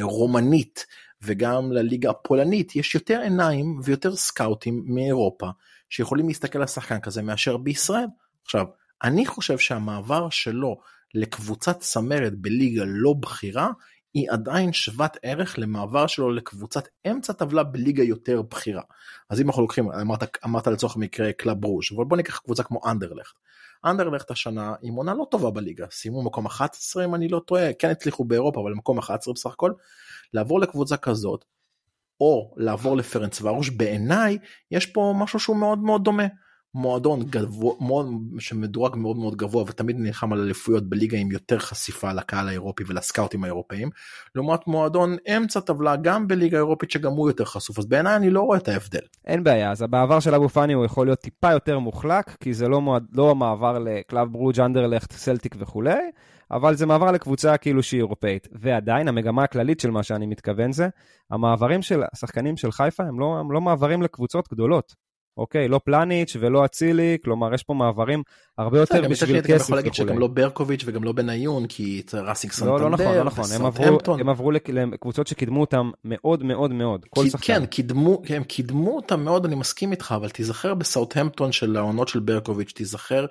הרומנית, וגם לליגה הפולנית, יש יותר עיניים ויותר סקאוטים מאירופה, שיכולים להסתכל על שחקן כזה מאשר בישראל. עכשיו, אני חושב שהמעבר שלו לקבוצת צמרת בליגה לא בכירה, היא עדיין שוות ערך למעבר שלו לקבוצת אמצע טבלה בליגה יותר בכירה. אז אם אנחנו לוקחים, אמרת, אמרת לצורך המקרה קלאב ברוז', אבל בוא ניקח קבוצה כמו אנדרלכט. אנדרלכט השנה עם עונה לא טובה בליגה, סיימו מקום 11 אם אני לא טועה, כן הצליחו באירופה אבל מקום 11 בסך הכל. לעבור לקבוצה כזאת, או לעבור לפרנצווארוש, בעיניי יש פה משהו שהוא מאוד מאוד דומה. מועדון גבוה, שמדורג מאוד מאוד גבוה ותמיד נלחם על אליפויות בליגה עם יותר חשיפה לקהל האירופי ולסקאוטים האירופאים, לעומת מועדון אמצע טבלה גם בליגה האירופית שגם הוא יותר חשוף, אז בעיניי אני לא רואה את ההבדל. אין בעיה, אז המעבר של אבו פאני הוא יכול להיות טיפה יותר מוחלק, כי זה לא, מועד, לא המעבר לקלאב ברוג', אנדרלכט, סלטיק וכולי, אבל זה מעבר לקבוצה כאילו שהיא אירופאית. ועדיין, המגמה הכללית של מה שאני מתכוון זה, המעברים של השחקנים של חיפה הם לא, הם לא מעברים לקבוצות גדולות. אוקיי, לא פלניץ' ולא אצילי, כלומר יש פה מעברים הרבה יותר בשביל כסף וכולי. אתה יכול להגיד שגם לא ברקוביץ' וגם לא בניון, כי זה ראסינג סנטנדר, לא, לא נכון, לא נכון, הם עברו, הם עברו לקבוצות שקידמו אותם מאוד מאוד מאוד, כל שחקן. כן, קידמו, הם קידמו אותם מאוד, אני מסכים איתך, אבל תיזכר בסאוטהמפטון של העונות של ברקוביץ', תיזכר,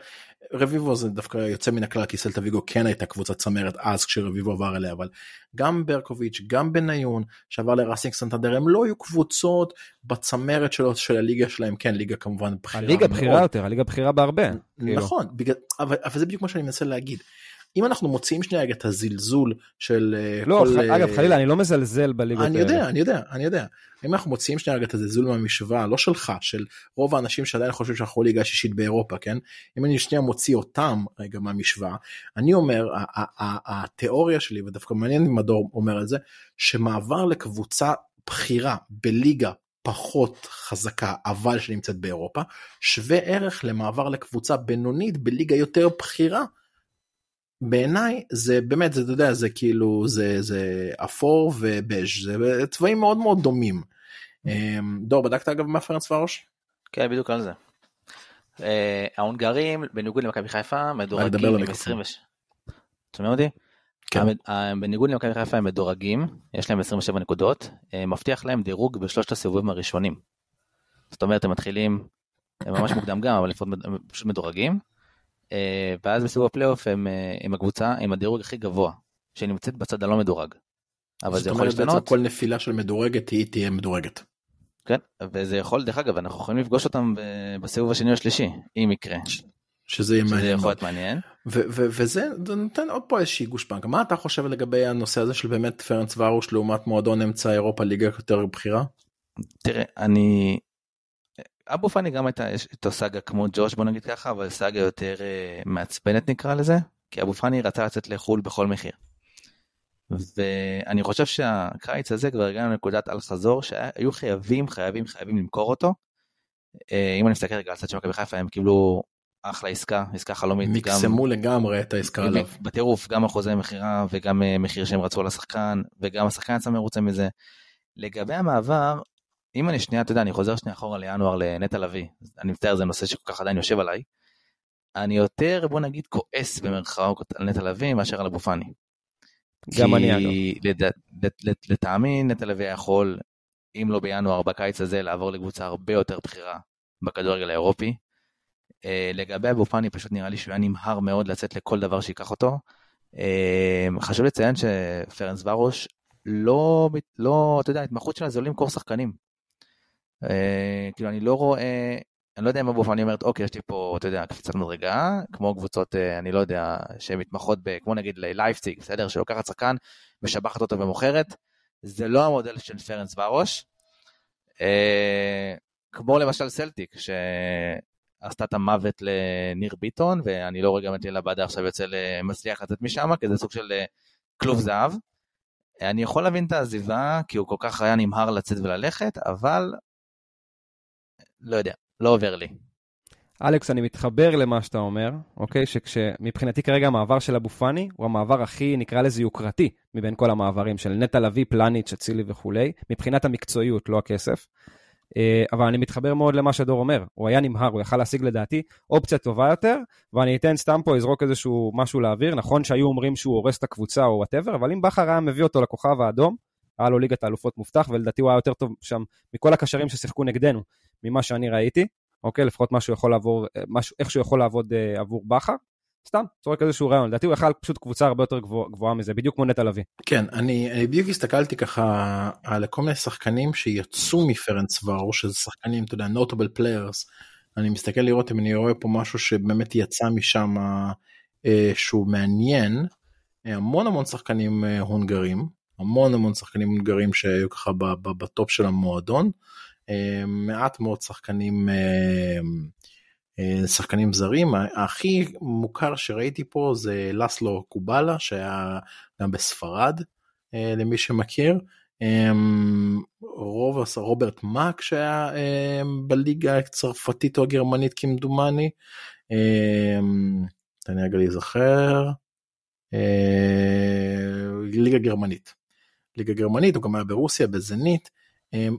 רביבו זה דווקא יוצא מן הכלל, כי סלטה ויגו כן הייתה קבוצת צמרת אז כשרביבו עבר אליה, אבל גם ברקוביץ', גם בניון, שעבר לראסינג סנטנדר, הם לא היו קבוצות בצמרת שלו, של הליגה שלהם, כן, ליגה כמובן בכירה. הליגה בכירה יותר, הליגה בכירה בהרבה. נכון, בגלל, אבל, אבל זה בדיוק מה שאני מנסה להגיד. אם אנחנו מוציאים שנייה את הזלזול של לא, כל... אגב חלילה אני לא מזלזל בליגות אני יודע אני יודע אני יודע. אם אנחנו מוציאים שנייה את הזלזול מהמשוואה לא שלך של רוב האנשים שעדיין חושבים שאנחנו ליגה שישית באירופה כן? אם אני שנייה מוציא אותם רגע מהמשוואה אני אומר התיאוריה שלי ודווקא מעניין אם מדור אומר את זה שמעבר לקבוצה בכירה בליגה פחות חזקה אבל שנמצאת באירופה שווה ערך למעבר לקבוצה בינונית בליגה יותר בכירה. בעיניי זה באמת זה אתה יודע זה כאילו זה זה אפור ובז' זה צבעים מאוד מאוד דומים. דור בדקת אגב מה פרנס ורוש? כן בדיוק על זה. ההונגרים בניגוד למכבי חיפה מדורגים עם 20. שומעים אותי? כן. המד- בניגוד למכבי חיפה הם מדורגים, יש להם 27 נקודות, אה, מבטיח להם דירוג בשלושת הסיבובים הראשונים. זאת אומרת הם מתחילים, ממש מוקדם גם, אבל לפחות הם פשוט מדורגים. אה, ואז בסיבוב הפלייאוף הם אה, עם הקבוצה עם הדירוג הכי גבוה, שנמצאת בצד הלא מדורג. אבל זאת זה יכול אומרת, בעצם להשתנות, כל נפילה של מדורגת היא תהיה מדורגת. כן, וזה יכול, דרך אגב, אנחנו יכולים לפגוש אותם בסיבוב השני או השלישי, אם יקרה. שזה יהיה שזה מעניין. יכול מאוד. להיות מעניין. ו- ו- וזה זה נותן עוד פה איזושהי גושפנקה מה אתה חושב לגבי הנושא הזה של באמת פרנס ורוש לעומת מועדון אמצע אירופה ליגה יותר בכירה? תראה, אני... אבו פאני גם הייתה, יש איתו סאגה כמו ג'וש בוא נגיד ככה, אבל סאגה יותר אה, מעצבנת נקרא לזה, כי אבו פאני רצה לצאת לחו"ל בכל מחיר. ואני חושב שהקיץ הזה כבר הגענו לנקודת אל חזור שהיו חייבים חייבים חייבים למכור אותו. אה, אם אני מסתכל רגע על הצד של מכבי חיפה הם קיבלו אחלה עסקה, עסקה חלומית. גם- מקסמו לגמרי את העסקה עליו. בטירוף, גם אחוזי מכירה וגם אה, מחיר שהם רצו על השחקן, וגם השחקן יצא מרוצה מזה. לגבי המעבר, אם אני שנייה, אתה יודע, אני חוזר שנייה אחורה לינואר לנטע לביא, אני מצטער, זה נושא שכל כך עדיין יושב עליי. אני יותר, בוא נגיד, כועס במרכאות על נטע לביא מאשר על אבו פאני. גם אני, אגב. כי לטעמי נטע לביא יכול, אם לא בינואר, בקיץ הזה, לעבור לקבוצה הרבה יותר בכירה בכדורגל האירופי. אה, לגבי אבו פאני, פשוט נראה לי שהוא היה נמהר מאוד לצאת לכל דבר שייקח אותו. אה, חשוב לציין שפרנס ורוש לא, לא, אתה יודע, ההתמחות שלה זה לא למכור שחקנים. אה, כאילו, אני לא רואה, אני לא יודע אם אבו פאני אומרת, אוקיי, יש לי פה, אתה יודע, קפיצת מדרגה, כמו קבוצות, אה, אני לא יודע, שהן מתמחות ב... כמו נגיד ללייפציג, בסדר? שלוקחת שחקן, משבחת אותו ומוכרת. זה לא המודל של פרנס ורוש. אה, כמו למשל סלטיק, שעשתה את המוות לניר ביטון, ואני לא רואה גם את לילה באדה עכשיו יוצא מצליח לצאת משם, כי זה סוג של כלוב זהב. אני יכול להבין את העזיבה, כי הוא כל כך היה נמהר לצאת וללכת, אבל לא יודע, לא עובר לי. אלכס, אני מתחבר למה שאתה אומר, אוקיי? שמבחינתי כרגע המעבר של אבו פאני הוא המעבר הכי, נקרא לזה, יוקרתי מבין כל המעברים של נטע לביא, פלניץ', אצילי וכולי, מבחינת המקצועיות, לא הכסף. אה, אבל אני מתחבר מאוד למה שדור אומר, הוא היה נמהר, הוא יכל להשיג לדעתי אופציה טובה יותר, ואני אתן סתם פה, אזרוק איזשהו משהו לאוויר, נכון שהיו אומרים שהוא הורס את הקבוצה או whatever, אבל אם בכר היה מביא אותו לכוכב האדום, היה לו ליגת האלופות מובטח, ולדעתי הוא היה יותר טוב שם מכל הקשרים ששיחקו נגדנו, ממה שאני ראיתי. אוקיי? לפחות משהו יכול לעבור, משהו, איך שהוא יכול לעבוד אה, עבור בכר. סתם, זורק איזשהו רעיון. לדעתי הוא יכל פשוט קבוצה הרבה יותר גבוה, גבוהה מזה, בדיוק כמו נטע לביא. כן, אני, אני בדיוק הסתכלתי ככה על כל מיני שחקנים שיצאו מפרנצווארוש, שזה שחקנים, אתה יודע, notable players. אני מסתכל לראות אם אני רואה פה משהו שבאמת יצא משם אה, שהוא מעניין. אה, המון המון שחקנים אה, הונגרים, המון המון שחקנים הונגרים שהיו ככה בטופ של המועדון. אה, מעט מאוד שחקנים אה, אה, שחקנים זרים הכי מוכר שראיתי פה זה לסלו קובלה שהיה גם בספרד למי שמכיר רוב רוברט מאק שהיה בליגה הצרפתית או הגרמנית כמדומני. לי רגע להיזכר. ליגה גרמנית. ליגה גרמנית הוא גם היה ברוסיה בזנית.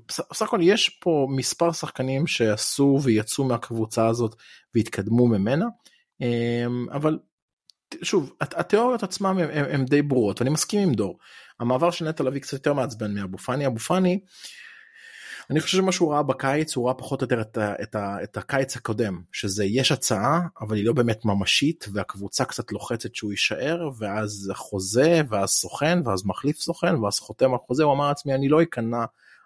בסך הכל יש פה מספר שחקנים שעשו ויצאו מהקבוצה הזאת והתקדמו ממנה אבל שוב התיאוריות עצמם הם, הם, הם די ברורות ואני מסכים עם דור המעבר של נטע לביא קצת יותר מעצבן מאבו פאני אבו פאני. אני חושב שמה שהוא ראה בקיץ הוא ראה פחות או יותר את, את, את הקיץ הקודם שזה יש הצעה אבל היא לא באמת ממשית והקבוצה קצת לוחצת שהוא יישאר ואז חוזה ואז סוכן ואז מחליף סוכן ואז חותם על חוזה הוא אמר לעצמי אני לא אכנע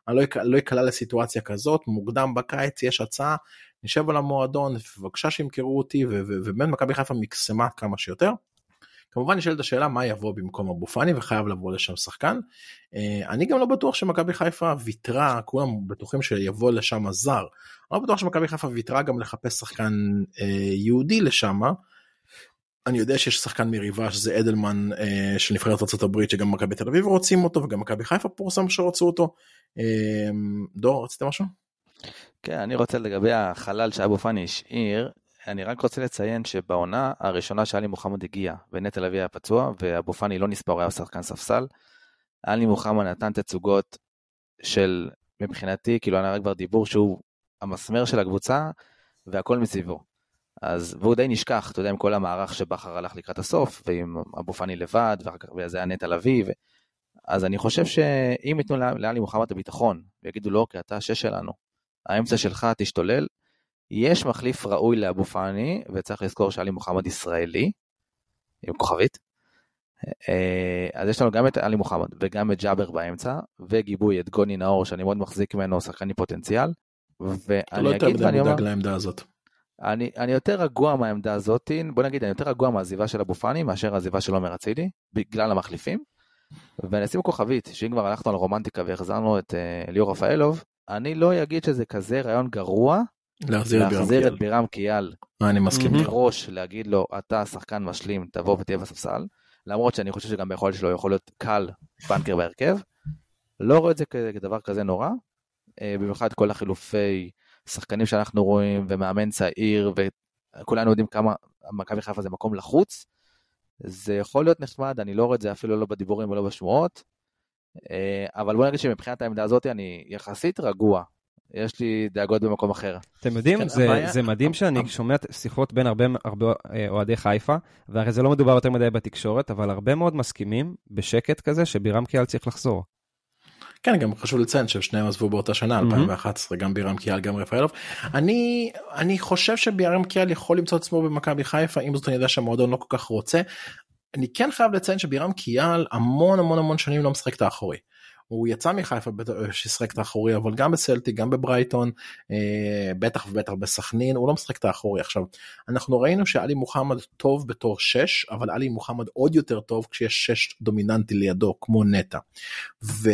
אני לא אקלע לסיטואציה כזאת מוקדם בקיץ יש הצעה נשב על המועדון בבקשה שימכרו אותי ובאמת מכבי חיפה מקסמה כמה שיותר. כמובן נשאלת השאלה מה יבוא במקום אבו פאני וחייב לבוא לשם שחקן. אני גם לא בטוח שמכבי חיפה ויתרה כולם בטוחים שיבוא לשם זר. אני לא בטוח שמכבי חיפה ויתרה גם לחפש שחקן יהודי לשם. אני יודע שיש שחקן מריבה שזה אדלמן אה, של נבחרת ארה"ב שגם מכבי תל אביב רוצים אותו וגם מכבי חיפה פורסם שרצו אותו. אה, דור רצית משהו? כן אני רוצה לגבי החלל שאבו פאני השאיר אני רק רוצה לציין שבעונה הראשונה שאלי מוחמד הגיע ונטע לביא היה פצוע ואבו פאני לא נספר היה שחקן ספסל. אלי מוחמד נתן תצוגות של מבחינתי כאילו היה כבר דיבור שהוא המסמר של הקבוצה והכל מסביבו. אז, והוא די נשכח, אתה יודע, עם כל המערך שבכר הלך לקראת הסוף, ועם אבו פאני לבד, ואחר כך זה היה נטע לביא, ו... אז אני חושב שאם ייתנו לאלי מוחמד את הביטחון, ויגידו לו, אוקיי, אתה השש שלנו, האמצע שלך תשתולל, יש מחליף ראוי לאבו פאני, וצריך לזכור שאלי מוחמד ישראלי, עם כוכבית. אה, אז יש לנו גם את עלי מוחמד וגם את ג'אבר באמצע, וגיבוי את גוני נאור, שאני מאוד מחזיק ממנו, שחקן עם פוטנציאל. ואני אגיד ואני אומר... לעמדה הזאת. אני, אני יותר רגוע מהעמדה הזאת, בוא נגיד, אני יותר רגוע מהעזיבה של אבו פאני מאשר העזיבה של עומר אצילי, בגלל המחליפים. ואני אשים כוכבית, שאם כבר הלכנו על רומנטיקה והחזרנו את uh, ליאור רפאלוב, אני לא אגיד שזה כזה רעיון גרוע להחזיר, להחזיר את בירם קיאל. אני מסכים. מראש להגיד לו, אתה שחקן משלים, תבוא ותהיה בספסל. למרות שאני חושב שגם ביכולת שלו יכול להיות קל בנקר בהרכב. לא רואה את זה כדבר כזה נורא, אה, במיוחד כל החילופי שחקנים שאנחנו רואים, ומאמן צעיר, וכולנו יודעים כמה מכבי חיפה זה מקום לחוץ. זה יכול להיות נחמד, אני לא רואה את זה אפילו לא בדיבורים ולא בשמועות, אה, אבל בוא נגיד שמבחינת העמדה הזאת אני יחסית רגוע. יש לי דאגות במקום אחר. אתם יודעים, כן, זה, הבעיה... זה מדהים שאני. שומע שיחות בין הרבה, הרבה אה, אוהדי חיפה, והרי זה לא מדובר יותר מדי בתקשורת, אבל הרבה מאוד מסכימים בשקט כזה שבירם קיאל צריך לחזור. כן גם חשוב לציין ששניהם עזבו באותה שנה 2011 גם בירם קיאל גם רפאלוב אני אני חושב שבירם קיאל יכול למצוא עצמו במכבי חיפה אם זאת אני יודע שהמועדון לא כל כך רוצה. אני כן חייב לציין שבירם קיאל המון המון המון שנים לא משחק את האחורי. הוא יצא מחיפה ששיחק את האחורי אבל גם בסלטי גם בברייטון אה, בטח ובטח בסכנין הוא לא משחק את האחורי עכשיו אנחנו ראינו שאלי מוחמד טוב בתור 6 אבל אלי מוחמד עוד יותר טוב כשיש 6 דומיננטי לידו כמו נטע. ו...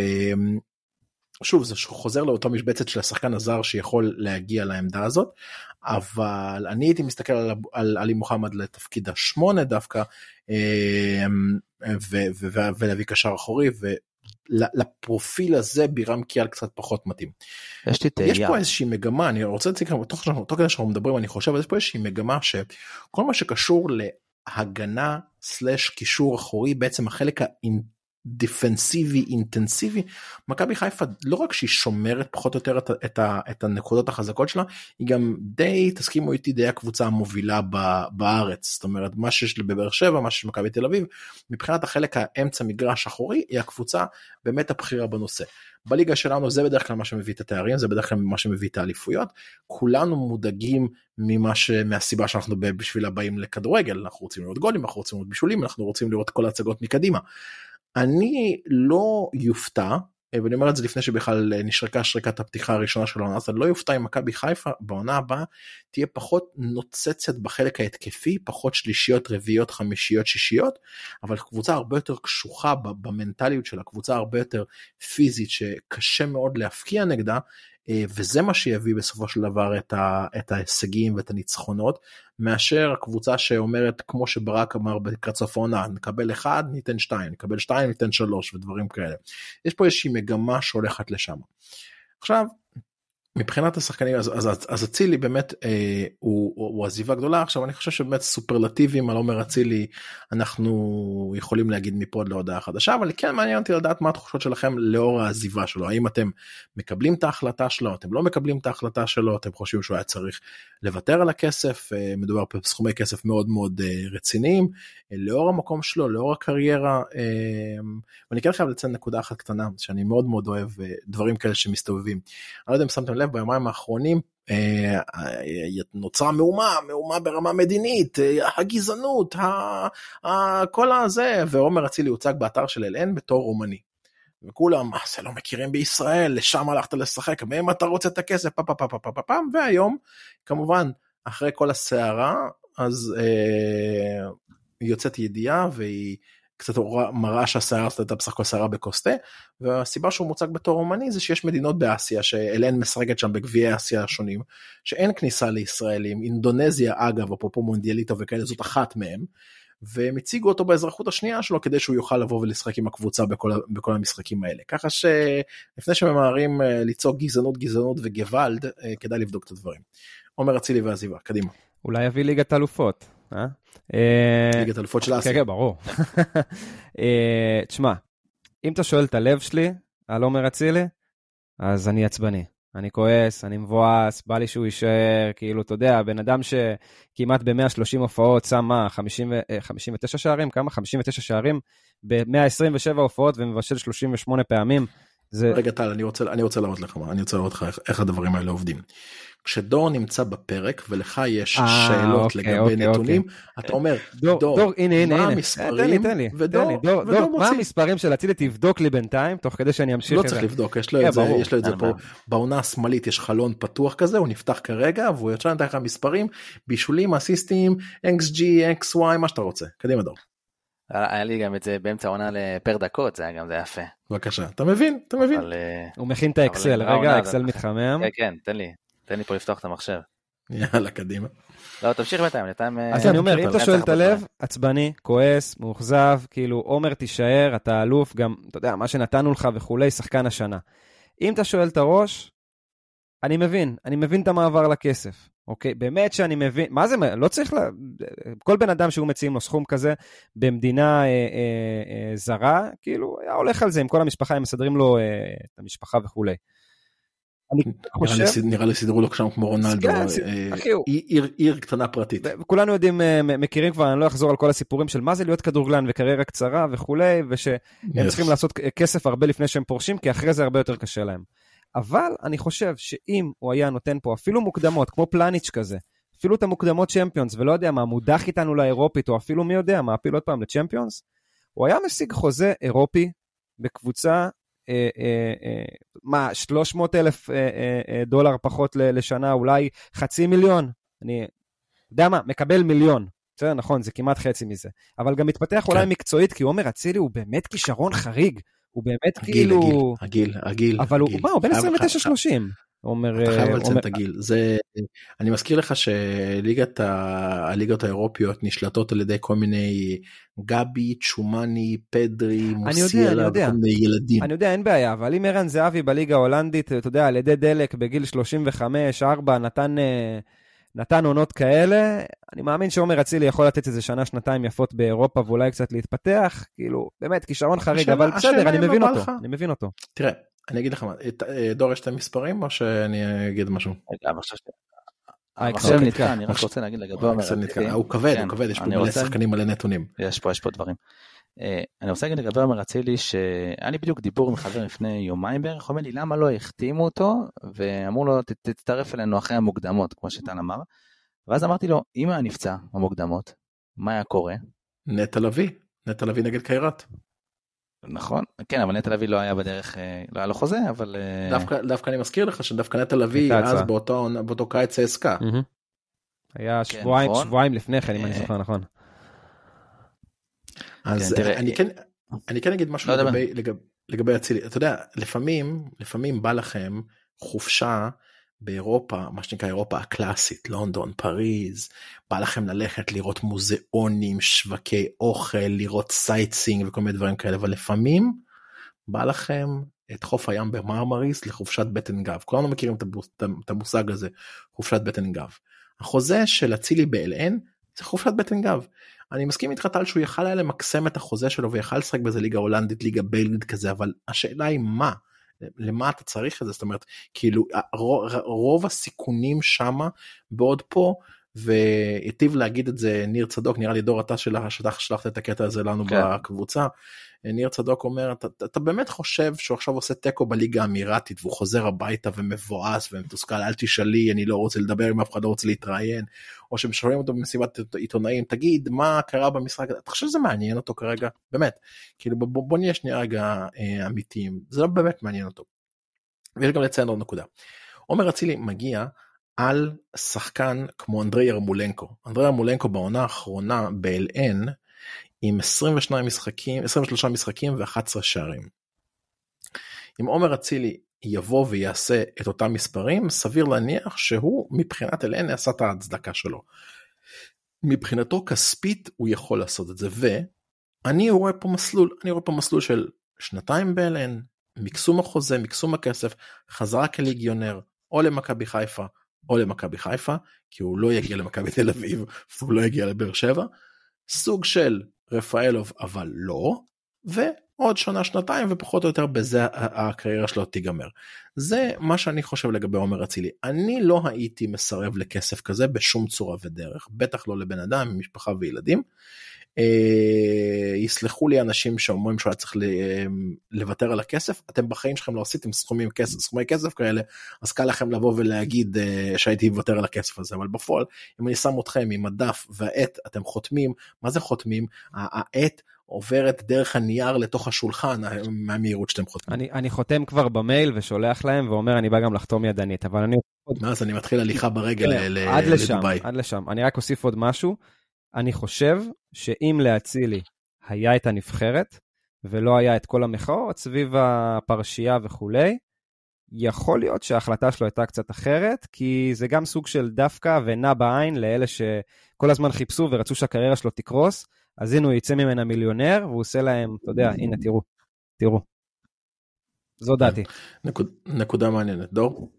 שוב זה חוזר לאותו משבצת של השחקן הזר שיכול להגיע לעמדה הזאת אבל אני הייתי מסתכל על, על עלי מוחמד לתפקיד השמונה דווקא אה, ולהביא קשר אחורי לפרופיל הזה בירם קיאל קצת פחות מתאים. יש לי תהייה. יש פה איזושהי מגמה אני רוצה להציג תוך כדי שאנחנו מדברים אני חושב יש פה איזושהי מגמה שכל מה שקשור להגנה סלאש קישור אחורי בעצם החלק דיפנסיבי אינטנסיבי מכבי חיפה לא רק שהיא שומרת פחות או יותר את, את, את הנקודות החזקות שלה היא גם די תסכימו איתי די הקבוצה המובילה ב, בארץ זאת אומרת מה שיש בבאר שבע מה שיש במכבי תל אביב מבחינת החלק האמצע מגרש אחורי היא הקבוצה באמת הבכירה בנושא. בליגה שלנו זה בדרך כלל מה שמביא את התארים זה בדרך כלל מה שמביא את האליפויות כולנו מודאגים ממה ש... מהסיבה שאנחנו בשביל הבאים לכדורגל אנחנו רוצים לראות גולים אנחנו רוצים לראות בישולים אנחנו רוצים לראות כל ההצגות מקדימה. אני לא יופתע ואני אומר את זה לפני שבכלל נשרקה שריקת הפתיחה הראשונה של העונה, אז אני לא יופתע אם מכבי חיפה בעונה הבאה תהיה פחות נוצצת בחלק ההתקפי, פחות שלישיות, רביעיות, חמישיות, שישיות, אבל קבוצה הרבה יותר קשוחה במנטליות של הקבוצה הרבה יותר פיזית, שקשה מאוד להפקיע נגדה, וזה מה שיביא בסופו של דבר את, ה, את ההישגים ואת הניצחונות מאשר הקבוצה שאומרת כמו שברק אמר לקראת סוף העונה נקבל אחד ניתן שתיים נקבל שתיים ניתן שלוש ודברים כאלה. יש פה איזושהי מגמה שהולכת לשם. עכשיו מבחינת השחקנים אז אצילי באמת אה, הוא, עזיבה גדולה. עכשיו אני חושב שבאמת סופרלטיבים על עומר אצילי אנחנו יכולים להגיד מפה עד להודעה חדשה אבל כן מעניין אותי לדעת מה התחושות שלכם לאור העזיבה שלו. האם אתם מקבלים את ההחלטה שלו אתם לא מקבלים את ההחלטה שלו אתם חושבים שהוא היה צריך לוותר על הכסף? אה, מדובר פה בסכומי כסף מאוד מאוד אה, רציניים. לאור המקום שלו לאור הקריירה ואני כן חייב לציין נקודה אחת קטנה שאני מאוד מאוד אוהב דברים כאלה שמסתובבים. אני לא יודע אם שמתם לב ביומיים האחרונים אה, נוצרה מהומה מהומה ברמה מדינית אה, הגזענות כל הזה ועומר אצילי הוצג באתר של אלן בתור רומני. וכולם מה זה לא מכירים בישראל לשם הלכת לשחק מהם אתה רוצה את הכסף פעם פעם פעם פעם פעם והיום כמובן אחרי כל הסערה אז אה, יוצאת ידיעה והיא קצת מראה שהסערה הזאת הייתה בסך הכל סערה בכוס תה והסיבה שהוא מוצג בתור אומני זה שיש מדינות באסיה שאלן משחקת שם בגביעי אסיה השונים שאין כניסה לישראלים אינדונזיה אגב אפרופו מונדיאליטה וכאלה זאת אחת מהם. והם הציגו אותו באזרחות השנייה שלו כדי שהוא יוכל לבוא ולשחק עם הקבוצה בכל, בכל המשחקים האלה ככה שלפני שממהרים אה, לצעוק גזענות גזענות וגוואלד אה, כדאי לבדוק את הדברים. עומר אצילי ועזיבה קדימה. אולי יביא ליגת אלופות. אה? אה, ליגת אלופות של אסיה. כן, כן, ברור. אה, תשמע, אם אתה שואל את הלב שלי על עומר אצילי, אז אני עצבני. אני כועס, אני מבואס, בא לי שהוא יישאר, כאילו, אתה יודע, בן אדם שכמעט ב-130 הופעות שם מה, 50, 59 שערים? כמה? 59 שערים ב-127 הופעות ומבשל 38 פעמים. זה... רגע, טל, אני רוצה, אני רוצה להראות לך מה, אני רוצה להראות לך איך, איך הדברים האלה עובדים. כשדור נמצא בפרק ולך יש 아, אה, שאלות אוקיי, לגבי אוקיי, נתונים, אוקיי. אתה אומר, דור, דור, דור הנה, הנה, מה הנה. המספרים, תן לי, תן לי, ודור, תן לי, דור, ודור דור. מה המספרים של אצילי, תבדוק לי בינתיים, תוך כדי שאני אמשיך. לא צריך לבדוק, יש לו yeah, את זה, יש לו את זה פה, בעונה השמאלית יש חלון פתוח כזה, הוא נפתח כרגע, והוא יוצא נתן לך מספרים, בישולים, אסיסטים, XG, XY, מה שאתה רוצה. קדימה דור. היה לי גם את זה באמצע העונה לפר דקות, זה היה גם, זה יפה. בבקשה, אתה מבין, אתה מבין. אבל, אה, הוא מכין את האקסל, רגע, האקסל מתחמם. כן, כן, תן לי, תן לי פה לפתוח את המחשב. יאללה, קדימה. לא, תמשיך בינתיים, בינתיים... אה, אז אני אומר, אם אתה שואל את הלב, עצבני, כועס, מאוכזב, כאילו, עומר תישאר, אתה אלוף, גם, אתה יודע, מה שנתנו לך וכולי, שחקן השנה. אם אתה שואל את הראש, אני מבין, אני מבין את המעבר לכסף. אוקיי? באמת שאני מבין, מה זה, לא צריך, לה, כל בן אדם שהוא מציעים לו סכום כזה במדינה אה, אה, אה, זרה, כאילו, היה הולך על זה עם כל המשפחה, הם מסדרים לו אה, את המשפחה וכולי. אני חושב... נראה לי סידרו לו שם כמו רונלדו, כן, אה, עיר, קטנה פרטית. כולנו יודעים, אה, מכירים כבר, אני לא אחזור על כל הסיפורים של מה זה להיות כדורגלן וקריירה קצרה וכולי, ושהם. צריכים לעשות כסף הרבה לפני שהם פורשים, כי אחרי זה הרבה יותר קשה להם. אבל אני חושב שאם הוא היה נותן פה אפילו מוקדמות, כמו פלניץ' כזה, אפילו את המוקדמות צ'מפיונס, ולא יודע מה, מודח איתנו לאירופית, או אפילו מי יודע, מעפיל עוד פעם לצ'מפיונס, הוא היה משיג חוזה אירופי בקבוצה, אה, אה, אה, מה, 300 אלף אה, אה, אה, דולר פחות לשנה, אולי חצי מיליון, אני יודע מה, מקבל מיליון. בסדר, נכון, זה כמעט חצי מזה. אבל גם מתפתח כן. אולי מקצועית, כי עומר אצילי הוא באמת כישרון חריג. הוא באמת הגיל, כאילו... הגיל, הגיל, הגיל. אבל הגיל. הוא, מה, הוא בן 29-30. אומר... אתה חייב אה, לציין את הגיל. זה... אני מזכיר לך שליגת ה... הליגות האירופיות נשלטות על ידי כל מיני גבי, צ'ומני, פדרי, מוסיאלה וכל מיני ילדים. אני יודע, אין בעיה, אבל אם ערן זהבי בליגה ההולנדית, אתה יודע, על ידי דלק בגיל 35-4 נתן... נתן עונות כאלה, אני מאמין שעומר אצילי יכול לתת איזה שנה, שנתיים יפות באירופה ואולי קצת להתפתח, כאילו, באמת, כישרון חריג, אבל בסדר, אני מבין אותו, אני מבין אותו. תראה, אני אגיד לך מה, אה, דור יש את המספרים או שאני אגיד משהו? האקסל נתקע, אני רק רוצה להגיד לגבי עומר אצילי. הוא כבד, הוא כבד, יש פה מלא שחקנים מלא נתונים. יש פה, יש פה דברים. אה, אני רוצה להגיד לגבי עומר אצילי שהיה לי בדיוק דיבור עם חבר לפני יומיים בערך, הוא אומר לי למה לא החתימו אותו ואמרו לו תצטרף אלינו אחרי המוקדמות כמו שטל אמר. ואז אמרתי לו אם היה נפצע במוקדמות מה היה קורה? נטע לביא, נטע לביא נגד קיירת. נכון, כן, אבל נטע לביא לא היה בדרך, אה, לא היה לו חוזה, אבל... אה, דווקא, דווקא אני מזכיר לך שדווקא נטע לביא אז באותו, באותו קיץ העסקה. היה כן, שבועיים, נכון. שבועיים לפני כן, אם אני זוכר נכון. אז כן, אני כן אני כן אגיד משהו לא לגבי, לגבי לגבי אצילי אתה יודע לפעמים לפעמים בא לכם חופשה באירופה מה שנקרא אירופה הקלאסית לונדון פריז בא לכם ללכת לראות מוזיאונים שווקי אוכל לראות sightseeing וכל מיני דברים כאלה אבל לפעמים בא לכם את חוף הים במרמריס לחופשת בטן גב כולנו מכירים את המושג הזה חופשת בטן גב. החוזה של אצילי באל-עין זה חופשת בטן גב. אני מסכים איתך טל שהוא יכל היה למקסם את החוזה שלו ויכל לשחק בזה ליגה הולנדית ליגה בלגית כזה אבל השאלה היא מה? למה אתה צריך את זה? זאת אומרת כאילו רוב, הסיכונים שמה בעוד פה והיטיב להגיד את זה ניר צדוק נראה לי דור אתה שלחת את הקטע הזה לנו כן. בקבוצה ניר צדוק אומר אתה, אתה באמת חושב שהוא עכשיו עושה תיקו בליגה האמירתית והוא חוזר הביתה ומבואס ומתוסכל אל תשאלי אני לא רוצה לדבר עם אף אחד לא רוצה להתראיין או שמשאלים אותו במסיבת עיתונאים תגיד מה קרה במשחק? אתה חושב שזה מעניין אותו כרגע? באמת. כאילו בוא, בוא נהיה שנייה רגע אה, אמיתיים. זה לא באמת מעניין אותו. ויש גם לציין עוד נקודה. עומר אצילי מגיע על שחקן כמו אנדרי ירמולנקו אנדרי ירמולנקו בעונה האחרונה ב-LN עם 22 משחקים, 23 משחקים ו-11 שערים. אם עומר אצילי יבוא ויעשה את אותם מספרים, סביר להניח שהוא מבחינת אלן יעשה את ההצדקה שלו. מבחינתו כספית הוא יכול לעשות את זה, ואני רואה פה מסלול, אני רואה פה מסלול של שנתיים ב-LN, מקסום החוזה, מקסום הכסף, חזרה כליגיונר, או למכבי חיפה, או למכבי חיפה, כי הוא לא יגיע למכבי תל אביב, והוא לא יגיע לבאר שבע, סוג של רפאלוב אבל לא, עוד שנה שנתיים ופחות או יותר בזה הקריירה שלו תיגמר. זה מה שאני חושב לגבי עומר אצילי. אני לא הייתי מסרב לכסף כזה בשום צורה ודרך, בטח לא לבן אדם עם משפחה וילדים. אה, יסלחו לי אנשים שאומרים שהוא היה צריך לוותר על הכסף אתם בחיים שלכם לא עשיתם סכומים כסף סכומי כסף כאלה אז קל לכם לבוא ולהגיד אה, שהייתי מוותר על הכסף הזה אבל בפועל אם אני שם אתכם עם הדף והעט אתם חותמים מה זה חותמים? העט עוברת דרך הנייר לתוך השולחן מהמהירות שאתם חותמים. אני, אני חותם כבר במייל ושולח להם ואומר אני בא גם לחתום ידנית אבל אני... אז אני מתחיל הליכה ברגל כן, עד לשם, עד לשם. אני רק אוסיף עוד משהו אני חושב שאם לאצילי היה את הנבחרת, ולא היה את כל המחאות סביב הפרשייה וכולי, יכול להיות שההחלטה שלו הייתה קצת אחרת, כי זה גם סוג של דווקא ונע בעין לאלה שכל הזמן חיפשו ורצו שהקריירה שלו תקרוס, אז הנה הוא יצא ממנה מיליונר, והוא עושה להם, אתה יודע, הנה תראו, תראו. זו דעתי. נקוד, נקודה מעניינת. דור?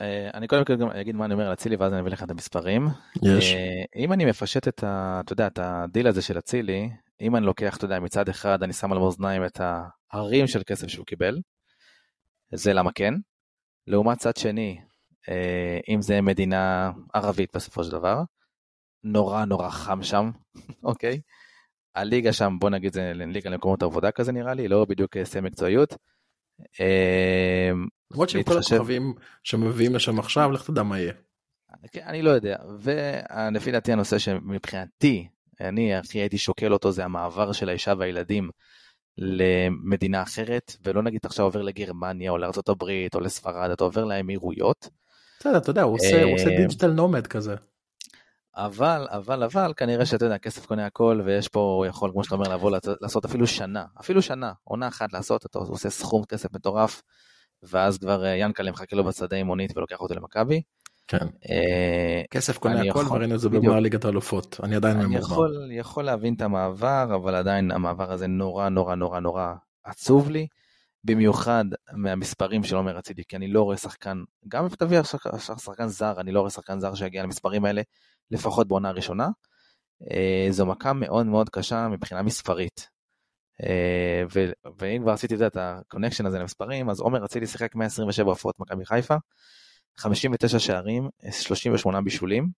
אה, אני קודם כל גם אגיד מה אני אומר על אצילי ואז אני אביא לך את המספרים. יש. אה, אם אני מפשט את ה... אתה יודע, את הדיל הזה של אצילי, אם אני לוקח, אתה יודע, מצד אחד אני שם על מאזניים את ההרים של כסף שהוא קיבל, זה למה כן. לעומת צד שני, אה, אם זה מדינה ערבית בסופו של דבר, נורא נורא חם שם, אוקיי? הליגה שם, בוא נגיד זה ליגה למקומות עבודה כזה נראה לי, לא בדיוק שיא מקצועיות. למרות שעם כל הכוכבים שמביאים לשם עכשיו, לך תדע מה יהיה. כן, אני לא יודע, ולפי דעתי הנושא שמבחינתי, אני הכי הייתי שוקל אותו זה המעבר של האישה והילדים למדינה אחרת, ולא נגיד עכשיו עובר לגרמניה או לארה"ב או לספרד, אתה עובר לאמירויות. בסדר, אתה יודע, הוא עושה דיג'יטל נומד כזה. אבל, אבל, אבל, כנראה שאתה יודע, כסף קונה הכל, ויש פה, הוא יכול, כמו שאתה אומר, לבוא לעשות אפילו שנה, אפילו שנה, עונה אחת לעשות, אתה עושה סכום כסף מטורף, ואז כבר אה, ינקלה מחכה לו בשדה עם מונית ולוקח אותו למכבי. כן. אה, כסף קונה הכל וראינו את זה בגמר ליגת האלופות אני עדיין ממורמר. אני יכול, יכול להבין את המעבר אבל עדיין המעבר הזה נורא נורא נורא נורא עצוב לי. במיוחד מהמספרים של עומר אצילי כי אני לא רואה שחקן גם אם תביא שחקן זר אני לא רואה שחקן זר שיגיע למספרים האלה לפחות בעונה הראשונה. אה, זו מכה מאוד מאוד קשה מבחינה מספרית. אה, ואם כבר עשיתי את ה connection הזה למספרים, אז עומר אצילי שיחק 127 הופעות מכבי חיפה, 59 שערים, 38 בישולים.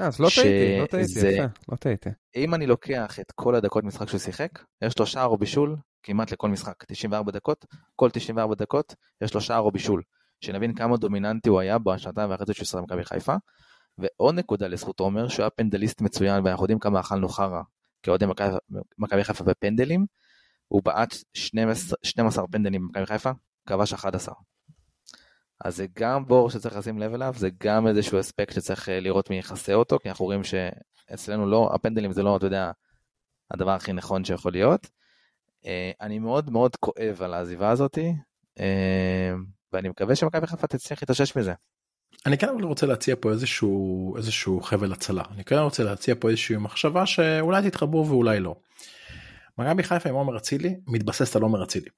אה, אז לא טעיתי, לא טעיתי, יפה, לא טעיתי. אם אני לוקח את כל הדקות משחק שהוא שיחק, יש לו שער או בישול כמעט לכל משחק, 94 דקות, כל 94 דקות יש לו שער או בישול. שנבין כמה דומיננטי הוא היה בשנתיים ואחרי זה שהוא שיחק במכבי חיפה. ועוד נקודה לזכות עומר, שהוא היה פנדליסט מצוין, ואנחנו יודעים כמה אכלנו חרא כאוהדי מכבי חיפה בפנדלים. הוא בעט 12, 12 פנדלים במכבי חיפה, כבש 11. אז זה גם בור שצריך לשים לב אליו, זה גם איזשהו אספקט שצריך אה, לראות מי יכסה אותו, כי אנחנו רואים שאצלנו לא, הפנדלים זה לא, אתה יודע, הדבר הכי נכון שיכול להיות. אה, אני מאוד מאוד כואב על העזיבה הזאתי, אה, ואני מקווה שמכבי חיפה תצליח להתאושש מזה. אני כן רוצה להציע פה איזשהו איזשהו חבל הצלה אני כן רוצה להציע פה איזושהי מחשבה שאולי תתחברו ואולי לא. מכבי חיפה עם עומר אצילי מתבססת על עומר אצילי.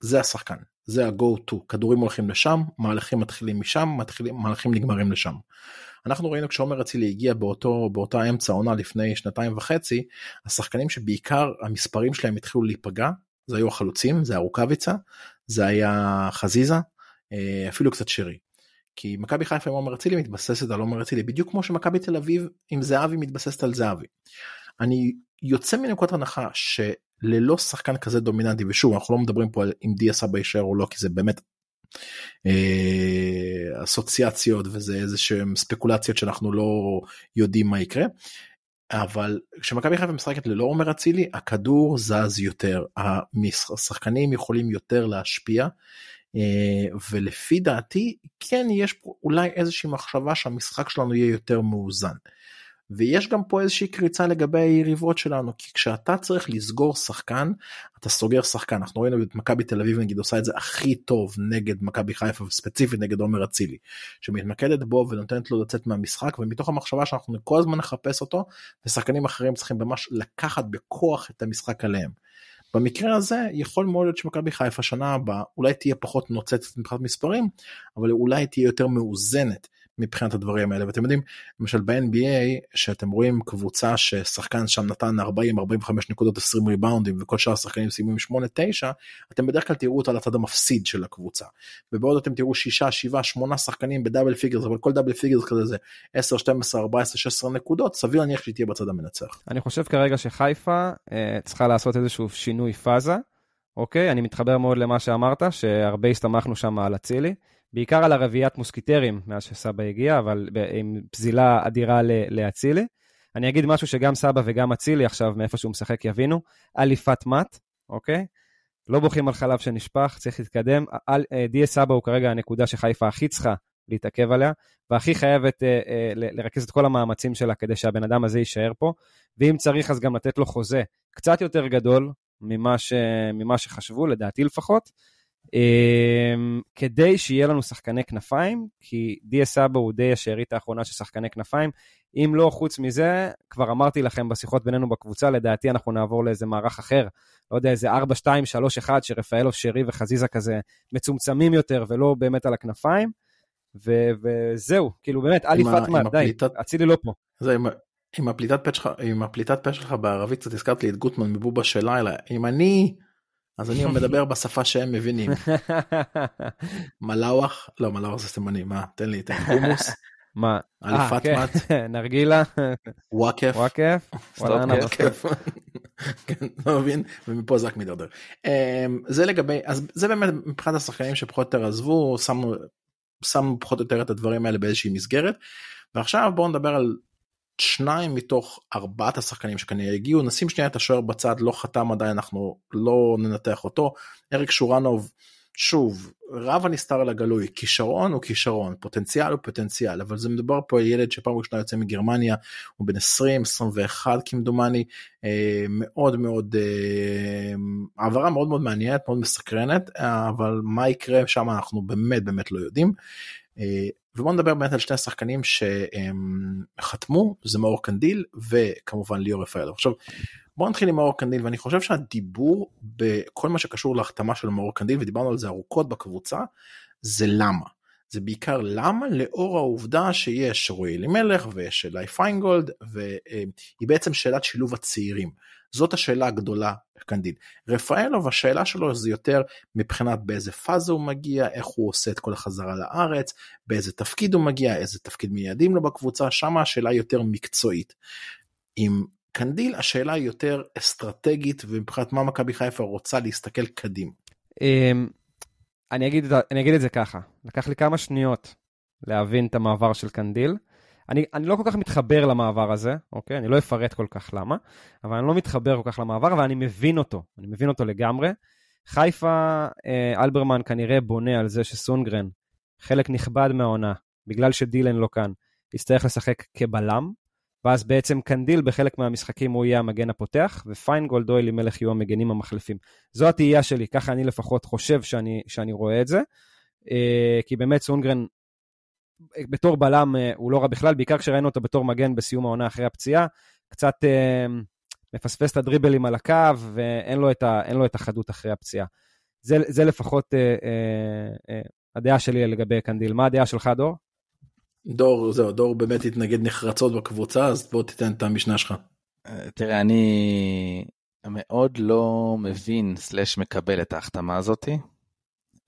זה השחקן זה ה-go to כדורים הולכים לשם מהלכים מתחילים משם מתחילים מהלכים נגמרים לשם. אנחנו ראינו כשעומר אצילי הגיע באותו באותה אמצע עונה לפני שנתיים וחצי השחקנים שבעיקר המספרים שלהם התחילו להיפגע זה היו החלוצים זה היה רוקאביצה זה היה חזיזה אה, אפילו קצת שרי. כי מכבי חיפה עם עומר אצילי מתבססת על עומר אצילי בדיוק כמו שמכבי תל אביב עם זהבי מתבססת על זהבי. אני יוצא מנקודת הנחה שללא שחקן כזה דומיננטי ושוב אנחנו לא מדברים פה על אם דיה סבא יישאר או לא כי זה באמת אה, אסוציאציות וזה איזה שהם ספקולציות שאנחנו לא יודעים מה יקרה. אבל כשמכבי חיפה משחקת ללא עומר אצילי הכדור זז יותר השחקנים יכולים יותר להשפיע אה, ולפי דעתי כן יש פה אולי איזושהי מחשבה שהמשחק שלנו יהיה יותר מאוזן. ויש גם פה איזושהי קריצה לגבי היריבות שלנו כי כשאתה צריך לסגור שחקן אתה סוגר שחקן אנחנו רואים את מכבי תל אביב נגיד עושה את זה הכי טוב נגד מכבי חיפה וספציפית נגד עומר אצילי שמתמקדת בו ונותנת לו לצאת מהמשחק ומתוך המחשבה שאנחנו כל הזמן נחפש אותו ושחקנים אחרים צריכים ממש לקחת בכוח את המשחק עליהם. במקרה הזה יכול מאוד להיות שמכבי חיפה שנה הבאה אולי תהיה פחות נוצצת מבחינת מספרים אבל אולי תהיה יותר מאוזנת מבחינת הדברים האלה ואתם יודעים למשל ב-NBA שאתם רואים קבוצה ששחקן שם נתן 40 45 נקודות 20 ריבאונדים וכל שאר השחקנים סיימו עם 8 9 אתם בדרך כלל תראו אותה על הצד המפסיד של הקבוצה ובעוד אתם תראו 6 7 8 שחקנים ב double figures אבל כל double figures כזה זה 10 12 14 16 נקודות סביר להניח שהיא תהיה בצד המנצח. אני חושב כרגע שחיפה אה, צריכה לעשות איזשהו שינוי פאזה. אוקיי? אני מתחבר מאוד למה שאמרת, שהרבה הסתמכנו שם על אצילי. בעיקר על הרביעיית מוסקיטרים מאז שסבא הגיע, אבל עם פזילה אדירה לאצילי. אני אגיד משהו שגם סבא וגם אצילי עכשיו, מאיפה שהוא משחק, יבינו. אליפת מת, אוקיי? לא בוכים על חלב שנשפך, צריך להתקדם. אה, דיה סבא הוא כרגע הנקודה שחיפה הכי צריכה להתעכב עליה, והכי חייבת אה, אה, לרכז את כל המאמצים שלה כדי שהבן אדם הזה יישאר פה, ואם צריך אז גם לתת לו חוזה קצת יותר גדול ממה, ש, ממה שחשבו, לדעתי לפחות, כדי שיהיה לנו שחקני כנפיים, כי דיה סאבו הוא די השארית האחרונה של שחקני כנפיים. אם לא, חוץ מזה, כבר אמרתי לכם בשיחות בינינו בקבוצה, לדעתי אנחנו נעבור לאיזה מערך אחר, לא יודע, איזה 4, 2, 3, 1, שרפאלוב, שרי וחזיזה כזה מצומצמים יותר ולא באמת על הכנפיים. ו- וזהו, כאילו באמת, אלי פטמן, די, אצילי לא פה. זה עם, הפליטת עם הפליטת פה שלך בערבית קצת הזכרת לי את גוטמן מבובה של לילה, אם אני אז אני מדבר בשפה שהם מבינים. מלאווח, לא מלאווח זה סימני, מה? תן לי, תן לי חומוס. מה? אליפת אה, מת. נרגילה. וואקף. וואקף. וואקף. כן, לא מבין, ומפה זה רק מידרדר. אמ, זה לגבי, אז זה באמת מבחינת השחקנים שפחות או יותר עזבו, שמנו פחות או יותר את הדברים האלה באיזושהי מסגרת. ועכשיו בואו נדבר על שניים מתוך ארבעת השחקנים שכנראה הגיעו נשים שנייה את השוער בצד לא חתם עדיין אנחנו לא ננתח אותו אריק שורנוב שוב רב הנסתר על הגלוי כישרון הוא כישרון פוטנציאל הוא פוטנציאל אבל זה מדובר פה על ילד שפעם ראשונה יוצא מגרמניה הוא בן 20 21 כמדומני אה, מאוד מאוד אה, העברה מאוד מאוד מעניינת מאוד מסקרנת אבל מה יקרה שם אנחנו באמת באמת לא יודעים. אה, ובוא נדבר באמת על שני השחקנים שחתמו זה מאור קנדיל וכמובן ליאור רפאלוב. עכשיו בוא נתחיל עם מאור קנדיל ואני חושב שהדיבור בכל מה שקשור להחתמה של מאור קנדיל ודיברנו על זה ארוכות בקבוצה זה למה. זה בעיקר למה לאור העובדה שיש רועי אלימלך ויש אלי פיינגולד והיא בעצם שאלת שילוב הצעירים. זאת השאלה הגדולה קנדיל. רפאלוב השאלה שלו זה יותר מבחינת באיזה פאזה הוא מגיע, איך הוא עושה את כל החזרה לארץ, באיזה תפקיד הוא מגיע, איזה תפקיד מייעדים לו בקבוצה, שם השאלה יותר מקצועית. עם קנדיל השאלה היא יותר אסטרטגית ומבחינת מה מכבי חיפה רוצה להסתכל קדימה. אני אגיד, אני אגיד את זה ככה, לקח לי כמה שניות להבין את המעבר של קנדיל. אני, אני לא כל כך מתחבר למעבר הזה, אוקיי? אני לא אפרט כל כך למה, אבל אני לא מתחבר כל כך למעבר, אבל אני מבין אותו, אני מבין אותו לגמרי. חיפה, אה, אלברמן כנראה בונה על זה שסונדגרן, חלק נכבד מהעונה, בגלל שדילן לא כאן, יצטרך לשחק כבלם, ואז בעצם קנדיל בחלק מהמשחקים הוא יהיה המגן הפותח, ופיינגולד או אלימלך יהיו המגנים המחליפים. זו התהייה שלי, ככה אני לפחות חושב שאני, שאני רואה את זה. אה, כי באמת סונגרן בתור בלם אה, הוא לא רע בכלל, בעיקר כשראינו אותו בתור מגן בסיום העונה אחרי הפציעה. קצת אה, מפספס את הדריבלים על הקו, ואין לו את, ה, לו את החדות אחרי הפציעה. זה, זה לפחות אה, אה, אה, הדעה שלי לגבי קנדיל. מה הדעה שלך, דור? דור, זהו, דור באמת התנגד נחרצות בקבוצה, אז בוא תיתן את המשנה שלך. אה, תראה, אני מאוד לא מבין סלש מקבל את ההחתמה הזאתי.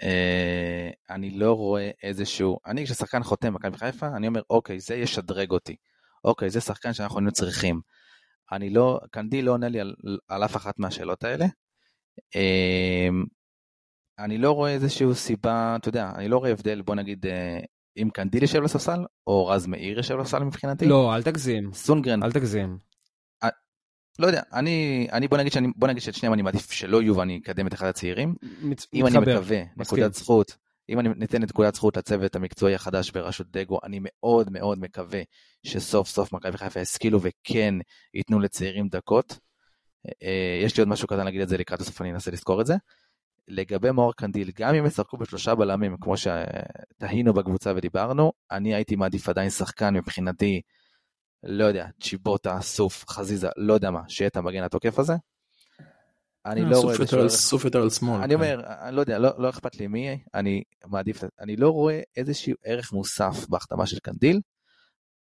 אה, אני לא רואה איזשהו, אני כששחקן חותם במכבי חיפה, אני אומר, אוקיי, זה ישדרג אותי. אוקיי, זה שחקן שאנחנו היינו צריכים. אני לא, קנדיל לא עונה לי על, על אף אחת מהשאלות האלה. אה, אני לא רואה איזושהי סיבה, אתה יודע, אני לא רואה הבדל, בוא נגיד, אם קנדיל יושב לספסל, או רז מאיר יושב לספסל מבחינתי. לא, אל תגזים. סונגרן. אל תגזים. לא יודע, אני, אני בוא נגיד שאני, בוא נגיד שאת שניהם אני מעדיף שלא יהיו ואני אקדם את אחד הצעירים. מצ... אם מתחבר, אני מקווה, נקודת זכות, אם אני ניתן נקודת זכות לצוות המקצועי החדש בראשות דגו, אני מאוד מאוד מקווה שסוף סוף מכבי חיפה ישכילו וכן ייתנו לצעירים דקות. אה, יש לי עוד משהו קטן להגיד את זה לקראת הסוף, אני אנסה לזכור את זה. לגבי מאור קנדיל, גם אם ישחקו בשלושה בלמים, כמו שתהינו בקבוצה ודיברנו, אני הייתי מעדיף עדיין שחקן מבחינתי לא יודע, צ'יבוטה, סוף, חזיזה, לא יודע מה, שיהיה את המגן התוקף הזה. אני אה, לא רואה סוף יותר על שמאל. אני כן. אומר, אני לא יודע, לא, לא אכפת לי מי, אני מעדיף, אני לא רואה איזשהו ערך מוסף בהחתמה של קנדיל.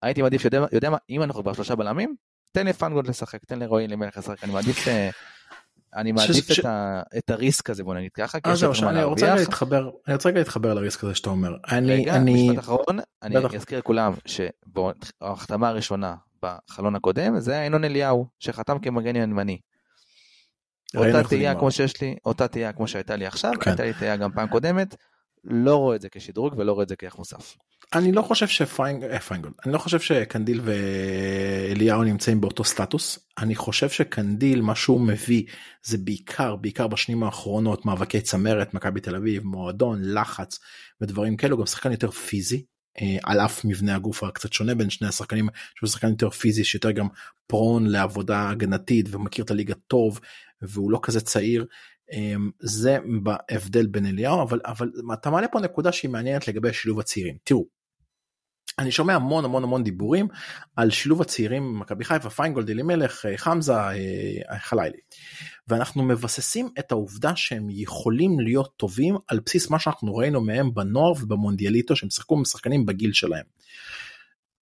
הייתי מעדיף, יודע, מה- אם אנחנו כבר שלושה בלמים, תן לפנגולד לשחק, תן לרועי אלימלך לשחק, אני מעדיף, אה, אני מעדיף ש- את, ה, את הריסק הזה, בוא נגיד ככה, אז יש זהו, שאני רוצה. להתחבר, אני רוצה רגע להתחבר לריסק הזה שאתה אומר. אני, רגע, אני, משפט אחרון, אני. אזכיר לכולם שבהחתמה הראשונה בחלון הקודם, זה היה ינון אליהו, שחתם כמגן ימני. אותה תהייה. כמו שיש לי, אותה תהייה כמו שהייתה לי עכשיו, כן. הייתה לי תהייה גם פעם קודמת, לא רואה את זה כשדרוג ולא רואה את זה כערך מוסף. אני לא חושב שפיינגולד, אה, אני לא חושב שקנדיל ואליהו נמצאים באותו סטטוס. אני חושב שקנדיל מה שהוא מביא זה בעיקר בעיקר בשנים האחרונות מאבקי צמרת מכבי תל אביב מועדון לחץ ודברים כאלו גם שחקן יותר פיזי. אה, על אף מבנה הגוף הקצת שונה בין שני השחקנים שהוא שחקן יותר פיזי שיותר גם פרון לעבודה הגנתית ומכיר את הליגה טוב והוא לא כזה צעיר אמ, זה בהבדל בין אליהו אבל אבל אתה מעלה פה נקודה שהיא מעניינת לגבי שילוב הצעירים תראו. אני שומע המון המון המון דיבורים על שילוב הצעירים מכבי חיפה פיינגולד אלימלך אה, חמזה אה, חלילי ואנחנו מבססים את העובדה שהם יכולים להיות טובים על בסיס מה שאנחנו ראינו מהם בנוער ובמונדיאליטו שהם שיחקו עם שחקנים בגיל שלהם.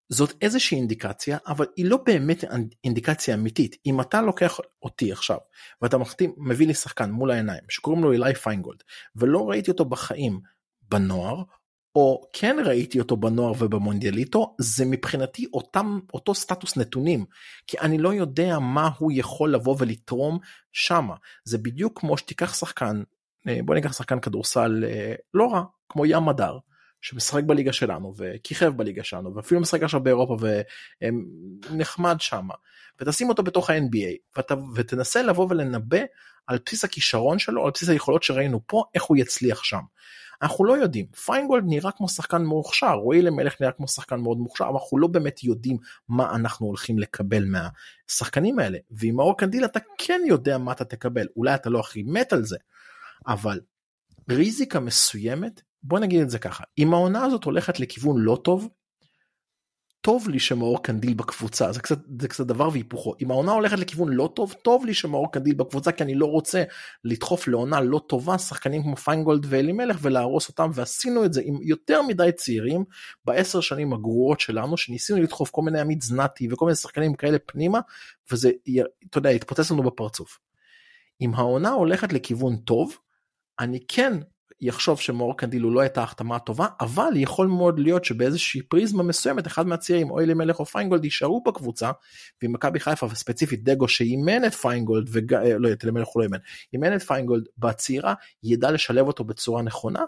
זאת איזושהי אינדיקציה אבל היא לא באמת אינדיקציה אמיתית אם אתה לוקח אותי עכשיו ואתה מחתים מביא לי שחקן מול העיניים שקוראים לו אילי פיינגולד ולא ראיתי אותו בחיים בנוער או כן ראיתי אותו בנוער ובמונדיאליטו זה מבחינתי אותם אותו סטטוס נתונים כי אני לא יודע מה הוא יכול לבוא ולתרום שמה. זה בדיוק כמו שתיקח שחקן אה, בוא ניקח שחקן כדורסל אה, לא רע כמו ים מדר שמשחק בליגה שלנו וכיכב בליגה שלנו ואפילו משחק עכשיו באירופה ונחמד שמה. ותשים אותו בתוך ה-NBA ות, ותנסה לבוא ולנבא על בסיס הכישרון שלו על בסיס היכולות שראינו פה איך הוא יצליח שם. אנחנו לא יודעים. פיינגולד נראה כמו שחקן מוכשר רועי אלימלך נראה כמו שחקן מאוד מוכשר אבל אנחנו לא באמת יודעים מה אנחנו הולכים לקבל מהשחקנים האלה. ועם מאור קנדיל אתה כן יודע מה אתה תקבל. אולי אתה לא הכי מת על זה אבל ריזיקה מסוימת בוא נגיד את זה ככה אם העונה הזאת הולכת לכיוון לא טוב טוב לי שמאור קנדיל בקבוצה זה קצת זה קצת דבר והיפוכו אם העונה הולכת לכיוון לא טוב טוב לי שמאור קנדיל בקבוצה כי אני לא רוצה לדחוף לעונה לא טובה שחקנים כמו פיינגולד ואלימלך ולהרוס אותם ועשינו את זה עם יותר מדי צעירים בעשר שנים הגרועות שלנו שניסינו לדחוף כל מיני עמית זנתי וכל מיני שחקנים כאלה פנימה וזה אתה יודע התפוצץ לנו בפרצוף. אם העונה הולכת לכיוון טוב אני כן יחשוב שמאור קנדיל הוא לא הייתה החתמה טובה אבל יכול מאוד להיות שבאיזושהי פריזמה מסוימת אחד מהצעירים או אלי מלך או פיינגולד יישארו בקבוצה ועם מכבי חיפה וספציפית דגו שאימן את פיינגולד ולא את אלי מלך הוא לא אימן אימן את פיינגולד בצעירה ידע לשלב אותו בצורה נכונה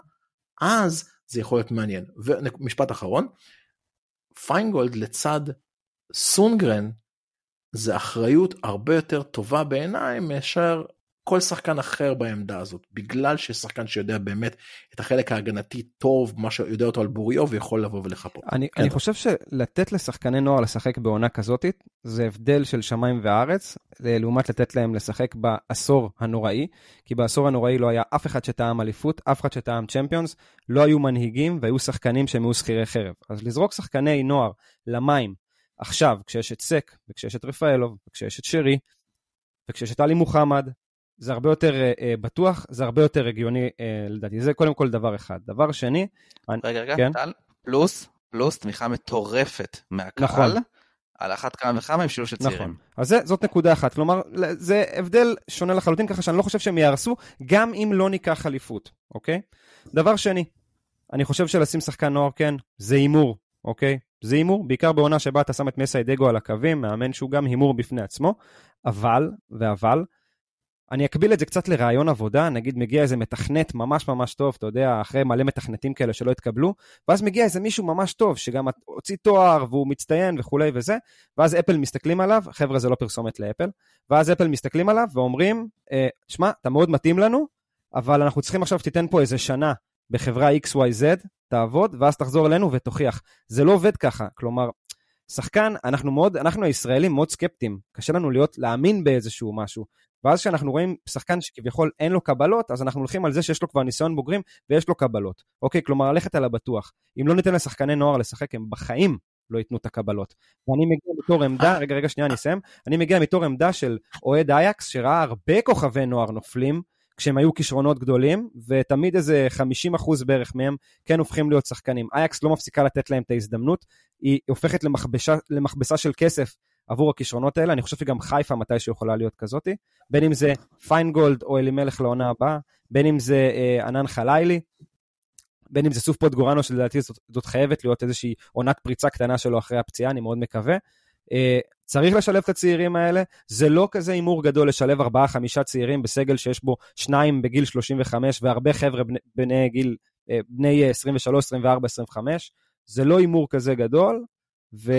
אז זה יכול להיות מעניין. ומשפט אחרון פיינגולד לצד סונגרן זה אחריות הרבה יותר טובה בעיניי מאשר כל שחקן אחר בעמדה הזאת בגלל ששחקן שיודע באמת את החלק ההגנתי טוב מה שיודע אותו על בוריו ויכול לבוא ולחפות. אני, כן. אני חושב שלתת לשחקני נוער לשחק בעונה כזאת זה הבדל של שמיים וארץ לעומת לתת להם לשחק בעשור הנוראי כי בעשור הנוראי לא היה אף אחד שטעם אליפות אף אחד שטעם צ'מפיונס לא היו מנהיגים והיו שחקנים שהם היו שכירי חרב אז לזרוק שחקני נוער למים עכשיו כשיש את סק וכשיש את רפאלוב וכשיש את שרי וכשיש את עלי מוחמד זה הרבה יותר uh, בטוח, זה הרבה יותר הגיוני uh, לדעתי. זה קודם כל דבר אחד. דבר שני... רגע, רגע, כן? טל, פלוס, פלוס תמיכה מטורפת מהקהל. נכון. על אחת כמה וכמה עם שילוב של צעירים. נכון. אז זה, זאת נקודה אחת. כלומר, זה הבדל שונה לחלוטין, ככה שאני לא חושב שהם יהרסו, גם אם לא ניקח אליפות, אוקיי? דבר שני, אני חושב שלשים שחקן נוער, כן, זה הימור, אוקיי? זה הימור, בעיקר בעונה שבה אתה שם את מסי דגו על הקווים, מאמן שהוא גם הימור בפני עצמו, אבל, ואבל, אני אקביל את זה קצת לרעיון עבודה, נגיד מגיע איזה מתכנת ממש ממש טוב, אתה יודע, אחרי מלא מתכנתים כאלה שלא התקבלו, ואז מגיע איזה מישהו ממש טוב, שגם הוציא תואר והוא מצטיין וכולי וזה, ואז אפל מסתכלים עליו, חבר'ה זה לא פרסומת לאפל, ואז אפל מסתכלים עליו ואומרים, שמע, אתה מאוד מתאים לנו, אבל אנחנו צריכים עכשיו שתיתן פה איזה שנה בחברה XYZ, תעבוד, ואז תחזור אלינו ותוכיח. זה לא עובד ככה, כלומר, שחקן, אנחנו מאוד, אנחנו הישראלים מאוד סקפטיים, קשה לנו להיות, להאמין באיזשהו משהו. ואז כשאנחנו רואים שחקן שכביכול אין לו קבלות, אז אנחנו הולכים על זה שיש לו כבר ניסיון בוגרים ויש לו קבלות. אוקיי, כלומר ללכת על הבטוח. אם לא ניתן לשחקני נוער לשחק, הם בחיים לא ייתנו את הקבלות. ואני מגיע בתור עמדה, רגע, רגע, שנייה, אני אסיים. אני מגיע מתור עמדה של אוהד אייקס, שראה הרבה כוכבי נוער נופלים, כשהם היו כישרונות גדולים, ותמיד איזה 50% בערך מהם כן הופכים להיות שחקנים. אייקס לא מפסיקה לתת להם את ההזדמנות, היא הופכת למכבשה, למכבסה של כסף עבור הכישרונות האלה, אני חושב שגם חיפה מתי שיכולה להיות כזאתי, בין אם זה פיינגולד או אלימלך לעונה הבאה, בין אם זה אה, ענן חלילי, בין אם זה סוף פוטגורנו, שלדעתי זאת, זאת חייבת להיות איזושהי עונת פריצה קטנה שלו אחרי הפציעה, אני מאוד מקווה. אה, צריך לשלב את הצעירים האלה, זה לא כזה הימור גדול לשלב ארבעה, חמישה צעירים בסגל שיש בו שניים בגיל 35 והרבה חבר'ה בני, בני גיל, אה, בני 23, 24, 25, זה לא הימור כזה גדול, ו...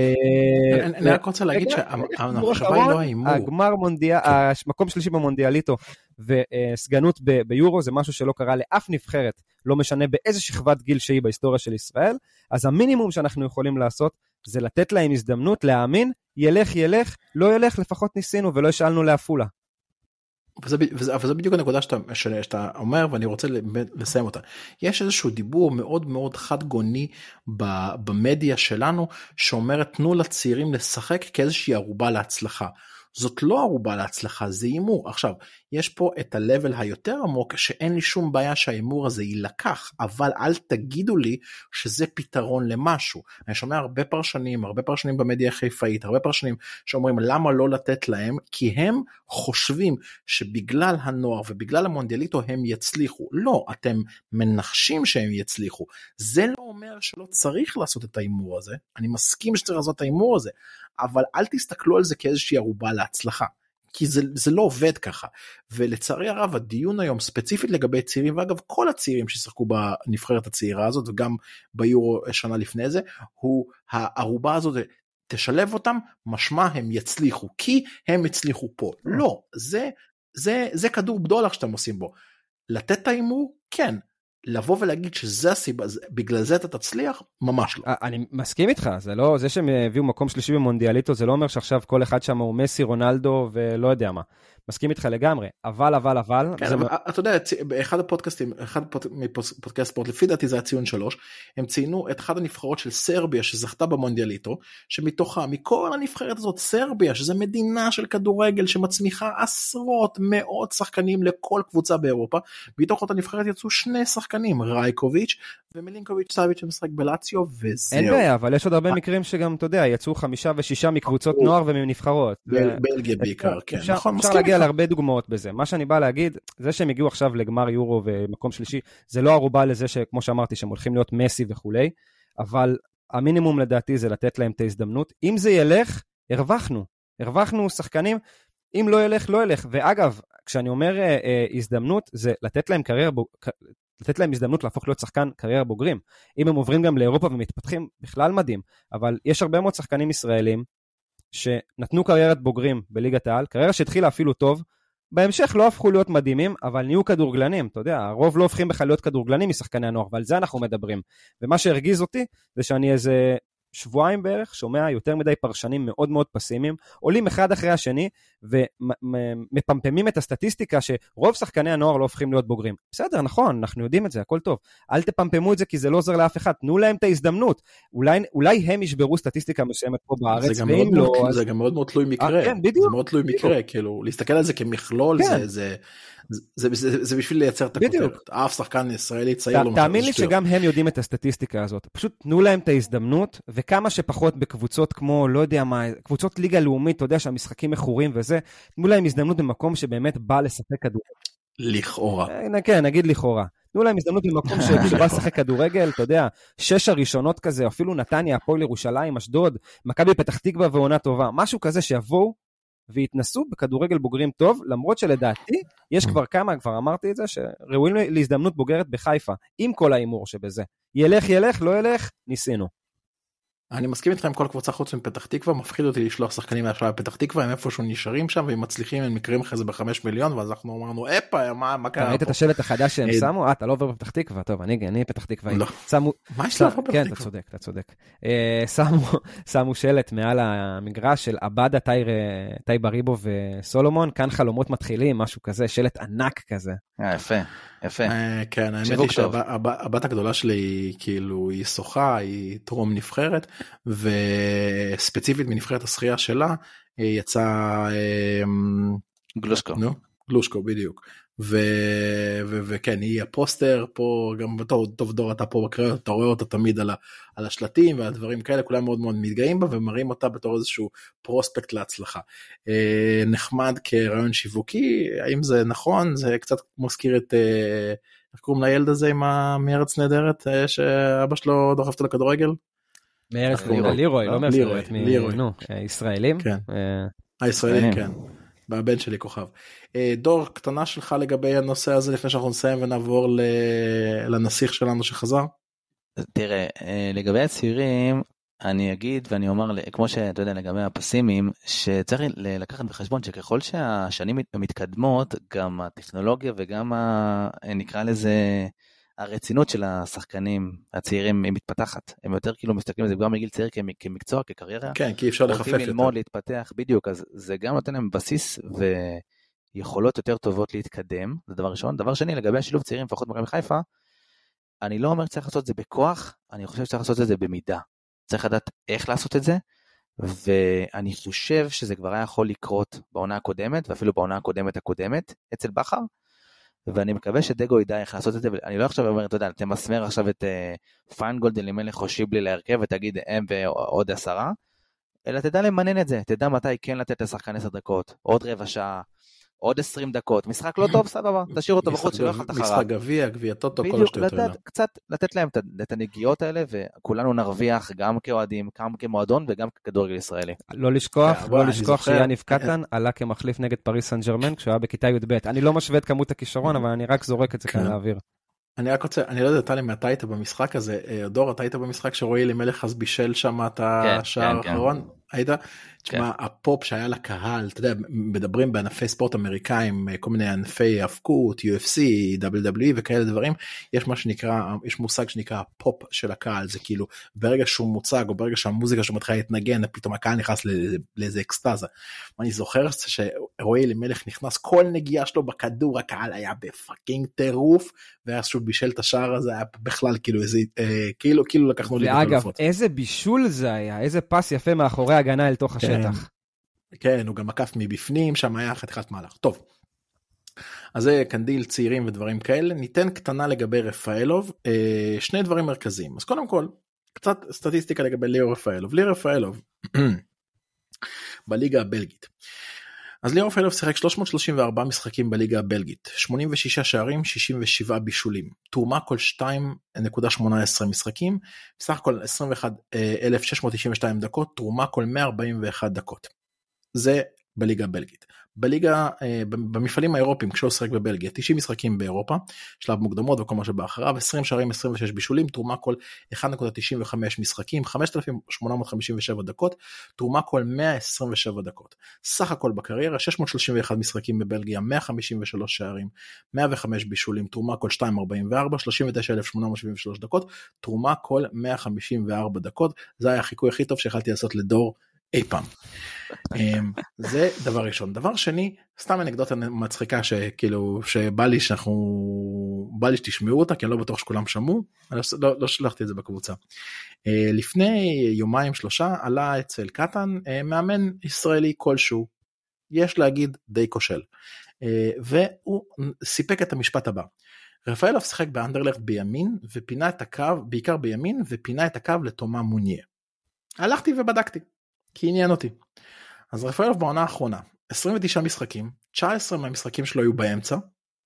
אני רק רוצה להגיד שהמחשבה היא לא ההימור. הגמר מונדיאל, המקום שלישי במונדיאליטו וסגנות ביורו זה משהו שלא קרה לאף נבחרת, לא משנה באיזה שכבת גיל שהיא בהיסטוריה של ישראל, אז המינימום שאנחנו יכולים לעשות זה לתת להם הזדמנות להאמין, ילך ילך, לא ילך, לפחות ניסינו ולא השאלנו לעפולה. וזה, וזה, אבל זה בדיוק הנקודה שאתה, שאתה אומר ואני רוצה לסיים אותה. יש איזשהו דיבור מאוד מאוד חד גוני במדיה שלנו שאומרת תנו לצעירים לשחק כאיזושהי ערובה להצלחה. זאת לא ערובה להצלחה זה הימור עכשיו יש פה את ה-level היותר עמוק שאין לי שום בעיה שההימור הזה יילקח אבל אל תגידו לי שזה פתרון למשהו. אני שומע הרבה פרשנים הרבה פרשנים במדיה החיפאית הרבה פרשנים שאומרים למה לא לתת להם? כי הם חושבים שבגלל הנוער ובגלל המונדיאליטו הם יצליחו. לא אתם מנחשים שהם יצליחו. זה לא אומר שלא צריך לעשות את ההימור הזה. אני מסכים שצריך לעשות את ההימור הזה אבל אל תסתכלו על זה כאיזושהי ערובה להצלחה. כי זה, זה לא עובד ככה. ולצערי הרב הדיון היום ספציפית לגבי צעירים ואגב כל הצעירים ששיחקו בנבחרת הצעירה הזאת וגם ביורו שנה לפני זה הוא הערובה הזאת תשלב אותם משמע הם יצליחו כי הם הצליחו פה. לא זה זה זה כדור בדולר שאתם עושים בו. לתת את ההימור? כן לבוא ולהגיד שזה הסיבה, בגלל זה אתה תצליח, ממש לא. אני מסכים איתך, זה לא, זה שהם הביאו מקום שלישי במונדיאליטו, זה לא אומר שעכשיו כל אחד שם הוא מסי, רונלדו ולא יודע מה. מסכים איתך לגמרי, אבל, אבל, אבל... כן, אבל זה... אתה יודע, באחד הפודקאסטים, אחד מפודקאסט ספורט, לפי דעתי זה הציון שלוש, הם ציינו את אחת הנבחרות של סרביה שזכתה במונדיאליטו, שמתוכה, מכל הנבחרת הזאת, סרביה, שזה מדינה של כדורגל שמצמיחה עשרות, מאות שחקנים לכל קבוצה באירופה, מתוך אותה נבחרת יצאו שני שחקנים, רייקוביץ' ומלינקוביץ' סאביץ' שמשחק בלציו, וזהו. אין בעיה, אבל יש עוד הרבה מקרים שגם, אתה יודע, יצאו חמישה ושישה מקבוצות נוער ומנבחרות. בלגיה בעיקר, כן, נכון, מסכים להגיע להרבה דוגמאות בזה. מה שאני בא להגיד, זה שהם הגיעו עכשיו לגמר יורו ומקום שלישי, זה לא ערובה לזה שכמו שאמרתי, שהם הולכים להיות מסי וכולי, אבל המינימום לדעתי זה לתת להם את ההזדמנות. אם זה ילך, הרווחנו. הרווחנו שחקנים, אם לא ילך, לא ילך. ואגב, כשאני אומר אה, אה, הזדמנות, זה לתת להם קריירה, בוג... לתת להם הזדמנות להפוך להיות שחקן קריירה בוגרים. אם הם עוברים גם לאירופה ומתפתחים, בכלל מדהים. אבל יש הרבה מאוד שחקנים ישראלים שנתנו קריירת בוגרים בליגת העל, קריירה שהתחילה אפילו טוב, בהמשך לא הפכו להיות מדהימים, אבל נהיו כדורגלנים, אתה יודע, הרוב לא הופכים בכלל להיות כדורגלנים משחקני הנוער, ועל זה אנחנו מדברים. ומה שהרגיז אותי, זה שאני איזה שבועיים בערך שומע יותר מדי פרשנים מאוד מאוד פסימיים, עולים אחד אחרי השני ומפמפמים את הסטטיסטיקה שרוב שחקני הנוער לא הופכים להיות בוגרים. בסדר, נכון, אנחנו יודעים את זה, הכל טוב. אל תפמפמו את זה כי זה לא עוזר לאף אחד, תנו להם את ההזדמנות. אולי, אולי הם ישברו סטטיסטיקה מסוימת פה בארץ, ואם לא... מאוד, אז... זה גם מאוד מאוד תלוי מקרה. 아, כן, בדיוק. זה מאוד תלוי בדיוק. מקרה, כאילו, להסתכל על זה כמכלול כן. זה... זה... זה, זה, זה בשביל לייצר את הכותרת, אף שחקן ישראלי צעיר לא תאמין לי שגם הם יודעים את הסטטיסטיקה הזאת, פשוט תנו להם את ההזדמנות, וכמה שפחות בקבוצות כמו, לא יודע מה, קבוצות ליגה לאומית, אתה יודע שהמשחקים מכורים וזה, תנו להם הזדמנות במקום שבאמת בא לשחק כדורגל. לכאורה. אה, כן, נגיד לכאורה. תנו להם הזדמנות במקום שבא לשחק כדורגל, אתה יודע, שש הראשונות כזה, אפילו נתניה, הפועל ירושלים, אשדוד, מכבי פתח תקווה ועונה טובה, משהו כזה שיבואו והתנסו בכדורגל בוגרים טוב, למרות שלדעתי יש כבר כמה, כבר אמרתי את זה, שראויים להזדמנות בוגרת בחיפה, עם כל ההימור שבזה. ילך ילך, לא ילך, ניסינו. אני מסכים איתך עם כל קבוצה חוץ מפתח תקווה מפחיד אותי לשלוח שחקנים מהשאלה בפתח תקווה הם איפשהו נשארים שם והם מצליחים הם מקרים אחרי זה בחמש מיליון ואז אנחנו אמרנו אפה מה מה קרה. ראית את השלט החדש שהם אה, שמו? אה אתה לא עובר בפתח תקווה טוב אני אני פתח תקווה. לא. שמו. מה יש לך בפתח תקווה? כן אתה צודק אתה צודק. אה, שמו שמו שלט מעל המגרש של עבדה טייבה ריבו וסולומון כאן חלומות מתחילים משהו כזה שלט ענק כזה. אה, יפה. יפה. כן האמת היא שהבת הגדולה שלי כאילו היא שוחה היא טרום נבחרת וספציפית מנבחרת השחייה שלה יצא גלושקו. נו, גלושקו בדיוק. וכן היא הפוסטר פה גם בתור טוב דור אתה פה בקריות אתה רואה אותה תמיד על, ה... על השלטים והדברים כאלה כולם מאוד מאוד מתגאים בה ומראים אותה בתור איזשהו פרוספקט להצלחה. אה, נחמד כרעיון שיווקי האם זה נכון זה קצת מזכיר את אה, איך קוראים לילד הזה עם מארץ נהדרת אה, שאבא שלו דוחף אותו לכדורגל. מארץ נהדרת לירוי לא מארץ נהדרת ישראלים. כן. הישראלים כן. והבן שלי כוכב. אה, דור קטנה שלך לגבי הנושא הזה לפני שאנחנו נסיים ונעבור לנסיך שלנו שחזר. תראה אה, לגבי הצעירים אני אגיד ואני אומר כמו שאתה יודע לגבי הפסימים שצריך לקחת בחשבון שככל שהשנים מתקדמות גם הטכנולוגיה וגם ה, נקרא לזה הרצינות של השחקנים הצעירים היא מתפתחת הם יותר כאילו מסתכלים על זה כבר מגיל צעיר כמקצוע כקריירה. כן כי אפשר לחפף יותר. ללמוד להתפתח בדיוק אז זה גם נותן להם בסיס ויכולות יותר טובות להתקדם זה דבר ראשון דבר שני לגבי השילוב צעירים לפחות מכבי חיפה. אני לא אומר שצריך לעשות את זה בכוח אני חושב שצריך לעשות את זה במידה צריך לדעת איך לעשות את זה. ואני חושב שזה כבר היה יכול לקרות בעונה הקודמת ואפילו בעונה הקודמת הקודמת אצל בכר. ואני מקווה שדגו ידע איך לעשות את זה, ואני לא עכשיו אומר, אתה יודע, תמסמר עכשיו את אה, פיינגולד, אלימלך או שיבלי להרכב ותגיד הם ועוד עשרה, אלא תדע למנן את זה, תדע מתי כן לתת לשחקן עשר דקות, עוד רבע שעה, עוד 20 דקות, משחק לא טוב, סבבה, תשאיר אותו בחוץ, שלא יאכל את החרב. משחק גביע, גביע טוטו, כל השטויות האלה. בדיוק, קצת לתת להם את הנגיעות האלה, וכולנו נרוויח גם כאוהדים, גם כמועדון וגם ככדורגל ישראלי. לא לשכוח, כן, לא לשכוח שיאניב קטן עלה כמחליף נגד פריס סן ג'רמן כשהוא היה בכיתה י"ב. אני לא משווה את כמות הכישרון, אבל אני רק זורק את זה כאן כן. לאוויר. אני רק רוצה, אני לא יודע, טלי, מתי היית במשחק הזה? אה, דור, אתה היית במשחק שרועי אלימלך אז בישל שם את כן, השער האחרון? היית? תשמע, כן. הפופ שהיה לקהל, אתה יודע, מדברים בענפי ספורט אמריקאים, כל מיני ענפי האבקות, UFC, WWE וכאלה דברים, יש מה שנקרא, יש מושג שנקרא הפופ של הקהל, זה כאילו ברגע שהוא מוצג או ברגע שהמוזיקה שלו מתחילה להתנגן, פתאום הקהל נכנס לאיזה אקסטזה. אני זוכר שרועי אלימלך נכנס, כל נגיעה שלו בכדור, הקהל היה ב fucking טירוף, ואז שהוא בישל את השער הזה, היה בכלל כאילו איזה, אה, כאילו, כאילו לקחנו לי ואגב, איזה בישול זה היה, איזה פס יפה מאחורי ההגנה אל תוך השטח. השטח. כן, הוא גם עקף מבפנים, שם היה חתיכת מהלך. טוב. אז זה קנדיל צעירים ודברים כאלה. ניתן קטנה לגבי רפאלוב, אה, שני דברים מרכזיים. אז קודם כל, קצת סטטיסטיקה לגבי ליאור רפאלוב. ליאור רפאלוב, בליגה הבלגית. אז ליאור רפאלוב שיחק 334 משחקים בליגה הבלגית, 86 שערים, 67 בישולים, תרומה כל 2.18 משחקים, בסך הכל 21,692 דקות, תרומה כל 141 דקות. זה בליגה הבלגית. בליגה, אה, במפעלים האירופיים כשהוא שיחק בבלגיה, 90 משחקים באירופה, שלב מוקדמות וכל מה שבא אחריו, 20 שערים, 26 בישולים, תרומה כל 1.95 משחקים, 5,857 דקות, תרומה כל 127 דקות. סך הכל בקריירה, 631 משחקים בבלגיה, 153 שערים, 105 בישולים, תרומה כל 2.44, 39,873 דקות, תרומה כל 154 דקות, זה היה החיקוי הכי טוב שיכלתי לעשות לדור אי פעם. אמ, זה דבר ראשון. דבר שני, סתם אנקדוטה מצחיקה שכאילו שבא לי שאנחנו, בא לי שתשמעו אותה כי אני לא בטוח שכולם שמעו, לא, לא, לא שלחתי את זה בקבוצה. אה, לפני יומיים שלושה עלה אצל קטן אה, מאמן ישראלי כלשהו, יש להגיד די כושל, אה, והוא סיפק את המשפט הבא. רפאלוב שיחק באנדרלכט בימין ופינה את הקו, בעיקר בימין, ופינה את הקו לתומה מוניה. הלכתי ובדקתי. כי עניין אותי. אז רפאלוב בעונה האחרונה 29 משחקים 19 מהמשחקים שלו היו באמצע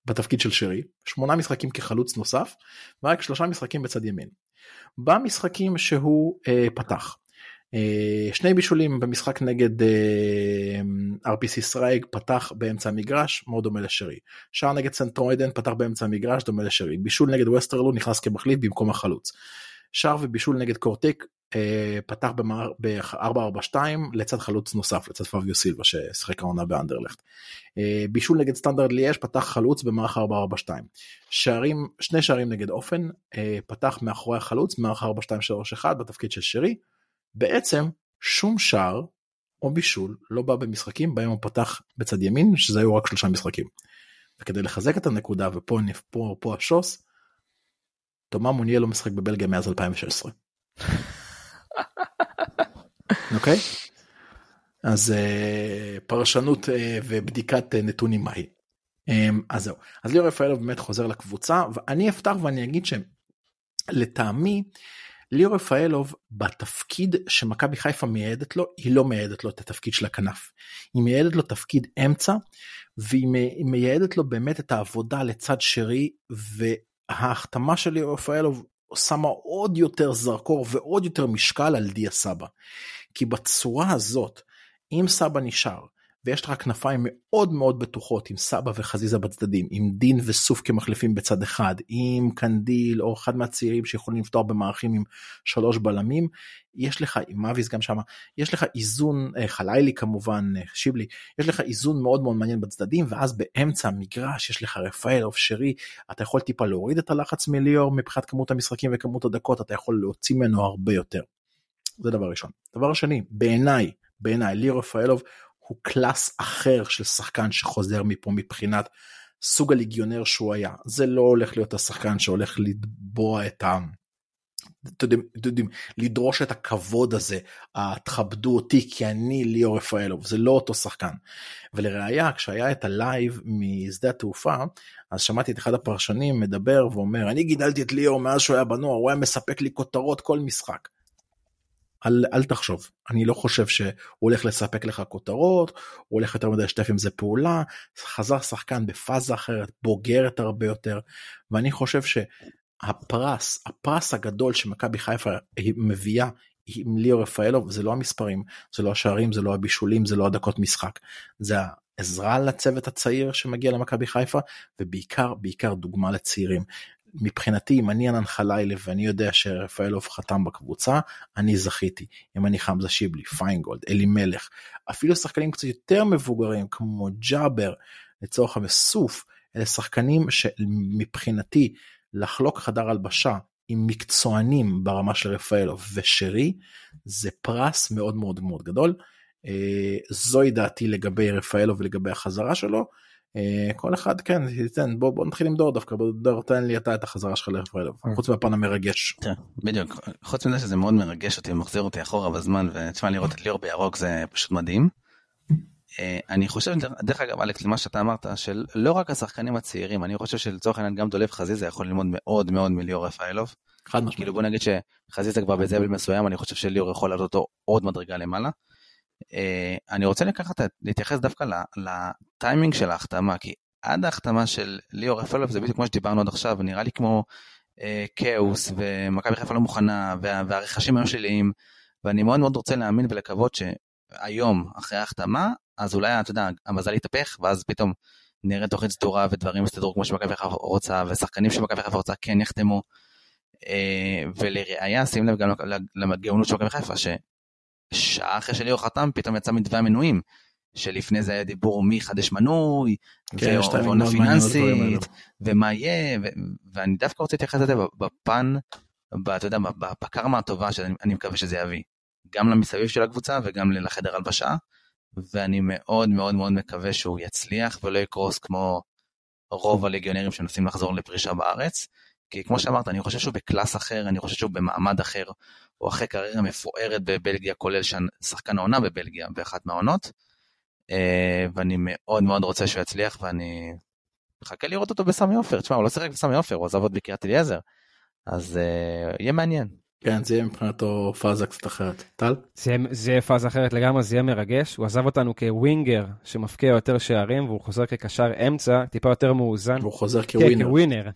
בתפקיד של שרי 8 משחקים כחלוץ נוסף ורק 3 משחקים בצד ימין. במשחקים שהוא אה, פתח אה, שני בישולים במשחק נגד אה, RFC סרייג פתח באמצע המגרש מאוד דומה לשרי. שער נגד סנט טרוידן פתח באמצע המגרש דומה לשרי. בישול נגד ווסטרלו נכנס כמחליף במקום החלוץ. שער ובישול נגד קורטרייק פתח ב-442 לצד חלוץ נוסף לצד פביו סילבה ששיחק העונה באנדרלכט. אה, בישול נגד סטנדרט ליאז' פתח חלוץ במערך 442. שערים שני שערים נגד אופן אה, פתח מאחורי החלוץ מערך 4231 בתפקיד של שרי. בעצם שום שער או בישול לא בא במשחקים בהם הוא פתח בצד ימין שזה היו רק שלושה משחקים. וכדי לחזק את הנקודה ופה פה, פה השוס. תומא מוניאל לא משחק בבלגיה מאז 2016. אוקיי? אז uh, פרשנות uh, ובדיקת uh, נתונים מהי. Um, אז זהו. אז ליאור רפאלוב באמת חוזר לקבוצה ואני אפתח ואני אגיד שלטעמי ליאור רפאלוב בתפקיד שמכבי חיפה מייעדת לו היא לא מייעדת לו את התפקיד של הכנף. היא מייעדת לו תפקיד אמצע והיא מייעדת לו באמת את העבודה לצד שרי וההחתמה של ליאור רפאלוב שמה עוד יותר זרקור ועוד יותר משקל על דיה סבא. כי בצורה הזאת אם סבא נשאר ויש לך כנפיים מאוד מאוד בטוחות עם סבא וחזיזה בצדדים, עם דין וסוף כמחליפים בצד אחד, עם קנדיל או אחד מהצעירים שיכולים לפתוח במערכים עם שלוש בלמים, יש לך, עם מאביס גם שמה, יש לך איזון, אה, חלילי כמובן, אה, שיבלי, יש לך איזון מאוד מאוד מעניין בצדדים, ואז באמצע המגרש יש לך רפאל או שרי, אתה יכול טיפה להוריד את הלחץ מליאור מבחינת כמות המשחקים וכמות הדקות, אתה יכול להוציא ממנו הרבה יותר. זה דבר ראשון. דבר שני, בעיניי, בעיניי ליאור רפאלוב הוא קלאס אחר של שחקן שחוזר מפה מבחינת סוג הליגיונר שהוא היה. זה לא הולך להיות השחקן שהולך לתבוע את ה... אתם יודעים, לדרוש את הכבוד הזה, תכבדו אותי כי אני ליאור רפאלוב, זה לא אותו שחקן. ולראיה, כשהיה את ה live משדה התעופה, אז שמעתי את אחד הפרשנים מדבר ואומר, אני גידלתי את ליאור מאז שהוא היה בנוער, הוא היה מספק לי כותרות כל משחק. אל, אל תחשוב, אני לא חושב שהוא הולך לספק לך כותרות, הוא הולך יותר מדי לשתף עם זה פעולה, חזר שחקן בפאזה אחרת, בוגרת הרבה יותר, ואני חושב שהפרס, הפרס הגדול שמכבי חיפה מביאה עם ליאור רפאלוב זה לא המספרים, זה לא השערים, זה לא הבישולים, זה לא הדקות משחק, זה העזרה לצוות הצעיר שמגיע למכבי חיפה, ובעיקר, בעיקר דוגמה לצעירים. מבחינתי אם אני ענן חלילה ואני יודע שרפאלוב חתם בקבוצה אני זכיתי אם אני חמזה שיבלי פיינגולד אלימלך אפילו שחקנים קצת יותר מבוגרים כמו ג'אבר לצורך המסוף אלה שחקנים שמבחינתי לחלוק חדר הלבשה עם מקצוענים ברמה של רפאלוב ושרי זה פרס מאוד מאוד מאוד גדול. אה, זוהי דעתי לגבי רפאלוב ולגבי החזרה שלו. אה, כל אחד כן תיתן בוא בוא נתחיל עם דור דווקא דור תן לי אתה את החזרה שלך לרפאלוב אה. חוץ מהפן המרגש. בדיוק חוץ מזה שזה מאוד מרגש אותי מחזיר אותי אחורה בזמן ותשמע לראות את ליאור בירוק זה פשוט מדהים. אה, אני חושב דרך אגב אלכס למה שאתה אמרת שלא רק השחקנים הצעירים אני חושב שלצורך העניין גם דולב חזיזה יכול ללמוד מאוד מאוד מליאור רפאלוב. חד משמעית. כאילו בוא נגיד שחזיזה כבר בזבל מסוים אני חושב שליאור יכול לעלות אותו עוד מדרגה למעלה. אה, אני רוצה לקחת, להתייחס דווקא לטיימינג של ההחתמה, כי עד ההחתמה של ליאור רפאלוב זה בדיוק כמו שדיברנו עד עכשיו, נראה לי כמו אה, כאוס, ומכבי חיפה לא מוכנה, וה, והרכשים היו שליליים, ואני מאוד מאוד רוצה להאמין ולקוות שהיום, אחרי ההחתמה, אז אולי, אתה יודע, המזל יתהפך, ואז פתאום נראה תוכנית סדורה ודברים יסתדרו כמו שמכבי חיפה רוצה, ושחקנים שמכבי חיפה רוצה כן יחתמו. אה, ולראיה, שים לב גם לגאונות של מכבי חיפה, שעה אחרי שליאור חתם פתאום יצא מתווה המנויים. שלפני זה היה דיבור מי יחדש מנוי, כן, ועונה פיננסית, ומה יהיה, ואני דווקא רוצה להתייחס לזה בפן, אתה יודע, בקרמה הטובה שאני מקווה שזה יביא, גם למסביב של הקבוצה וגם לחדר הלבשה, ואני מאוד מאוד מאוד מקווה שהוא יצליח ולא יקרוס כמו רוב הליגיונרים שמנסים לחזור לפרישה בארץ, כי כמו שאמרת, אני חושב שהוא בקלאס אחר, אני חושב שהוא במעמד אחר, הוא אחרי קריירה מפוארת בבלגיה, כולל שחקן העונה בבלגיה באחת מהעונות. אה, ואני מאוד מאוד רוצה שהוא יצליח, ואני מחכה לראות אותו בסמי עופר. תשמע, הוא לא שיחק בסמי עופר, הוא עזב עוד בקריית אליעזר. אז uh, יהיה מעניין. כן, זה יהיה מבחינתו פאזה קצת אחרת. טל? זה, זה יהיה פאזה אחרת לגמרי, זה יהיה מרגש. הוא עזב אותנו כווינגר שמפקיע יותר שערים, והוא חוזר כקשר אמצע, טיפה יותר מאוזן. והוא חוזר כווינר. כן, כווינר.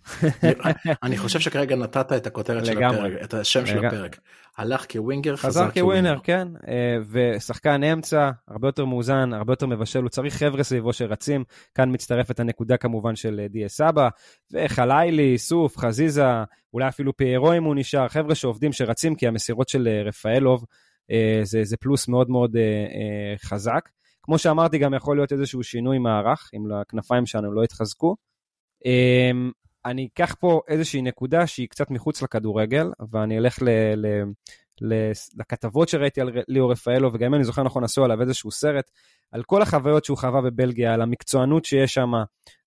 אני חושב שכרגע נתת את הכותרת של הפרק, את השם של הפרק. הלך כווינגר, חזר כווינר. כן, אה, ושחקן אמצע, הרבה יותר מאוזן, הרבה יותר מבשל, הוא צריך חבר'ה סביבו שרצים. כאן מצטרפת הנקודה כמובן של אה, דיה סבא, וחלילי, סוף, חזיזה, אולי אפילו פיירו אם הוא נשאר, חבר'ה שעובדים, שרצים, כי המסירות של אה, רפאלוב זה, זה פלוס מאוד מאוד חזק. כמו שאמרתי, גם יכול להיות איזשהו שינוי מערך, אם הכנפיים שלנו לא יתחזקו. אני אקח פה איזושהי נקודה שהיא קצת מחוץ לכדורגל, ואני אלך ל, ל, ל, לכתבות שראיתי על ליאור רפאלו, וגם אם אני זוכר נכון, עשו עליו איזשהו סרט, על כל החוויות שהוא חווה בבלגיה, על המקצוענות שיש שם,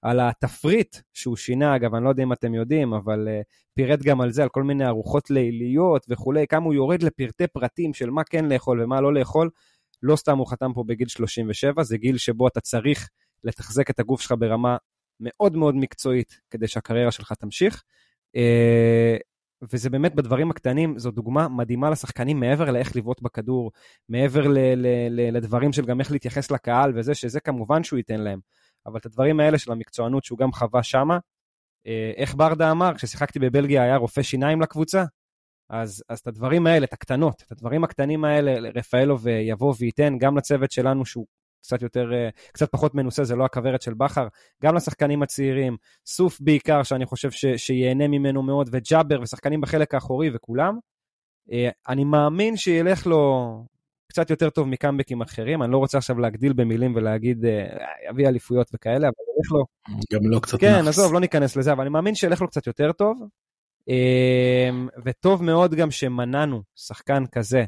על התפריט שהוא שינה, אגב, אני לא יודע אם אתם יודעים, אבל uh, פירט גם על זה, על כל מיני ארוחות ליליות וכולי, כמה הוא יורד לפרטי פרטים של מה כן לאכול ומה לא לאכול. לא סתם הוא חתם פה בגיל 37, זה גיל שבו אתה צריך לתחזק את הגוף שלך ברמה מאוד מאוד מקצועית כדי שהקריירה שלך תמשיך. אה, וזה באמת בדברים הקטנים, זו דוגמה מדהימה לשחקנים מעבר לאיך לבעוט בכדור, מעבר ל- ל- ל- לדברים של גם איך להתייחס לקהל וזה, שזה כמובן שהוא ייתן להם. אבל את הדברים האלה של המקצוענות שהוא גם חווה שמה, אה, איך ברדה אמר, כששיחקתי בבלגיה היה רופא שיניים לקבוצה, אז, אז את הדברים האלה, את הקטנות, את הדברים הקטנים האלה, רפאלוב יבוא וייתן גם לצוות שלנו שהוא קצת יותר, אה, קצת פחות מנוסה, זה לא הכוורת של בכר, גם לשחקנים הצעירים, סוף בעיקר, שאני חושב ש, שיהנה ממנו מאוד, וג'אבר ושחקנים בחלק האחורי וכולם. אה, אני מאמין שילך לו קצת יותר טוב מקאמבקים אחרים, אני לא רוצה עכשיו להגדיל במילים ולהגיד, אה, יביא אליפויות וכאלה, אבל ילך לו... גם לא קצת כן, עזוב, לא ניכנס לזה, אבל אני מאמין שילך לו קצת יותר טוב. וטוב מאוד גם שמנענו שחקן כזה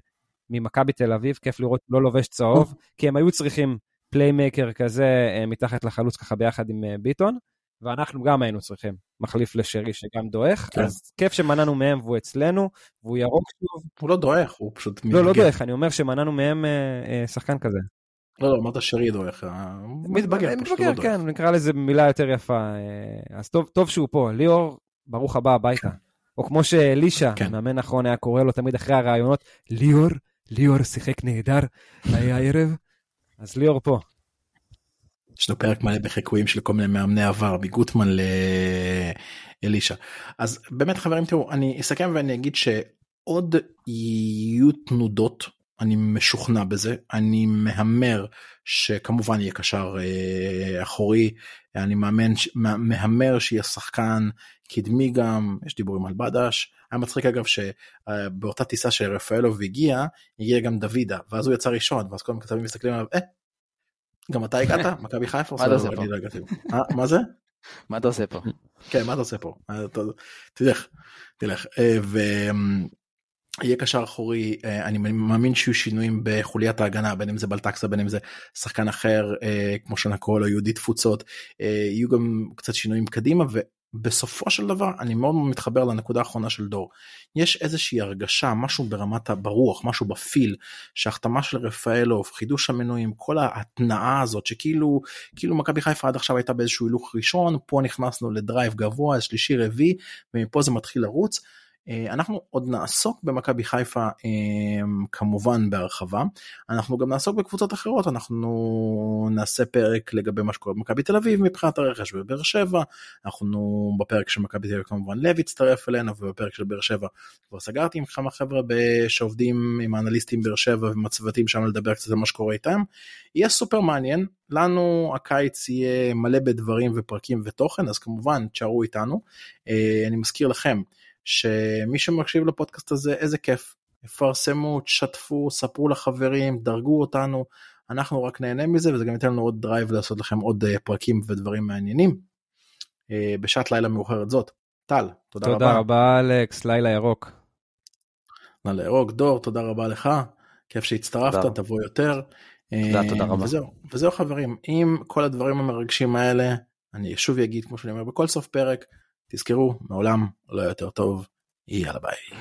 ממכבי תל אביב, כיף לראות לא לובש צהוב, כי הם היו צריכים פליימקר כזה אה, מתחת לחלוץ ככה ביחד עם אה, ביטון, ואנחנו גם היינו צריכים מחליף לשרי שגם דועך, כן. אז כיף שמנענו מהם והוא אצלנו, והוא ירוק שוב. הוא לא דועך, הוא פשוט מתבגר. לא, לא דועך, אני אומר שמנענו מהם אה, אה, שחקן כזה. לא, לא, אמרת שרי דועך, מתבגר, פשוט לא דועך. כן, נקרא לזה מילה יותר יפה. אה, אז טוב, טוב שהוא פה. ליאור, ברוך הבא הביתה. או כמו שאלישע, כן. מאמן נכון, היה קורא לו תמיד אחרי הראיונות, ליאור, ליאור שיחק נהדר הערב, אז ליאור פה. יש לו פרק מלא בחיקויים של כל מיני מאמני עבר מגוטמן לאלישע. אז באמת חברים תראו אני אסכם ואני אגיד שעוד יהיו תנודות אני משוכנע בזה אני מהמר שכמובן יהיה קשר אה, אחורי אני מאמן מהמר שיהיה שחקן קדמי גם יש דיבורים על בדש היה מצחיק אגב שבאותה טיסה שרפאלוב הגיע הגיע גם דוידה ואז הוא יצא ראשון ואז כל הכתבים מסתכלים עליו אה, גם אתה הגעת מכבי חיפה? אה, מה זה? מה אתה עושה פה? כן מה אתה עושה פה? תלך תלך יהיה קשר אחורי אני מאמין שיהיו שינויים בחוליית ההגנה בין אם זה בלטקסה בין אם זה שחקן אחר כמו שנקרא לו יהודי תפוצות יהיו גם קצת שינויים קדימה בסופו של דבר אני מאוד מתחבר לנקודה האחרונה של דור. יש איזושהי הרגשה משהו ברמת הברוח משהו בפיל שהחתמה של רפאלוב חידוש המנויים כל ההתנאה הזאת שכאילו כאילו מכבי חיפה עד עכשיו הייתה באיזשהו הילוך ראשון פה נכנסנו לדרייב גבוה שלישי רביעי ומפה זה מתחיל לרוץ אה, אנחנו עוד נעסוק במכבי חיפה אה, כמובן בהרחבה אנחנו גם נעסוק בקבוצות אחרות אנחנו נעשה פרק לגבי מה שקורה במכבי תל אביב מבחינת הרכש בבאר שבע אנחנו בפרק של מכבי תל אביב כמובן לב יצטרף אלינו ובפרק של באר שבע כבר סגרתי עם כמה חבר'ה שעובדים עם האנליסטים באר שבע ועם הצוותים שם לדבר קצת על מה שקורה איתם יהיה סופר מעניין לנו הקיץ יהיה מלא בדברים ופרקים ותוכן אז כמובן תשארו איתנו אה, אני מזכיר לכם. שמי שמקשיב לפודקאסט הזה איזה כיף יפרסמו תשתפו ספרו לחברים דרגו אותנו אנחנו רק נהנה מזה וזה גם ייתן לנו עוד drive לעשות לכם עוד אה, פרקים ודברים מעניינים אה, בשעת לילה מאוחרת זאת. טל תודה, תודה רבה. תודה רבה אלכס לילה ירוק. לילה ירוק דור תודה רבה לך כיף שהצטרפת תודה. תבוא יותר. תודה, תודה רבה. וזהו, וזהו חברים עם כל הדברים המרגשים האלה אני שוב אגיד כמו שאני אומר בכל סוף פרק תזכרו, מעולם לא יותר טוב, יאללה ביי.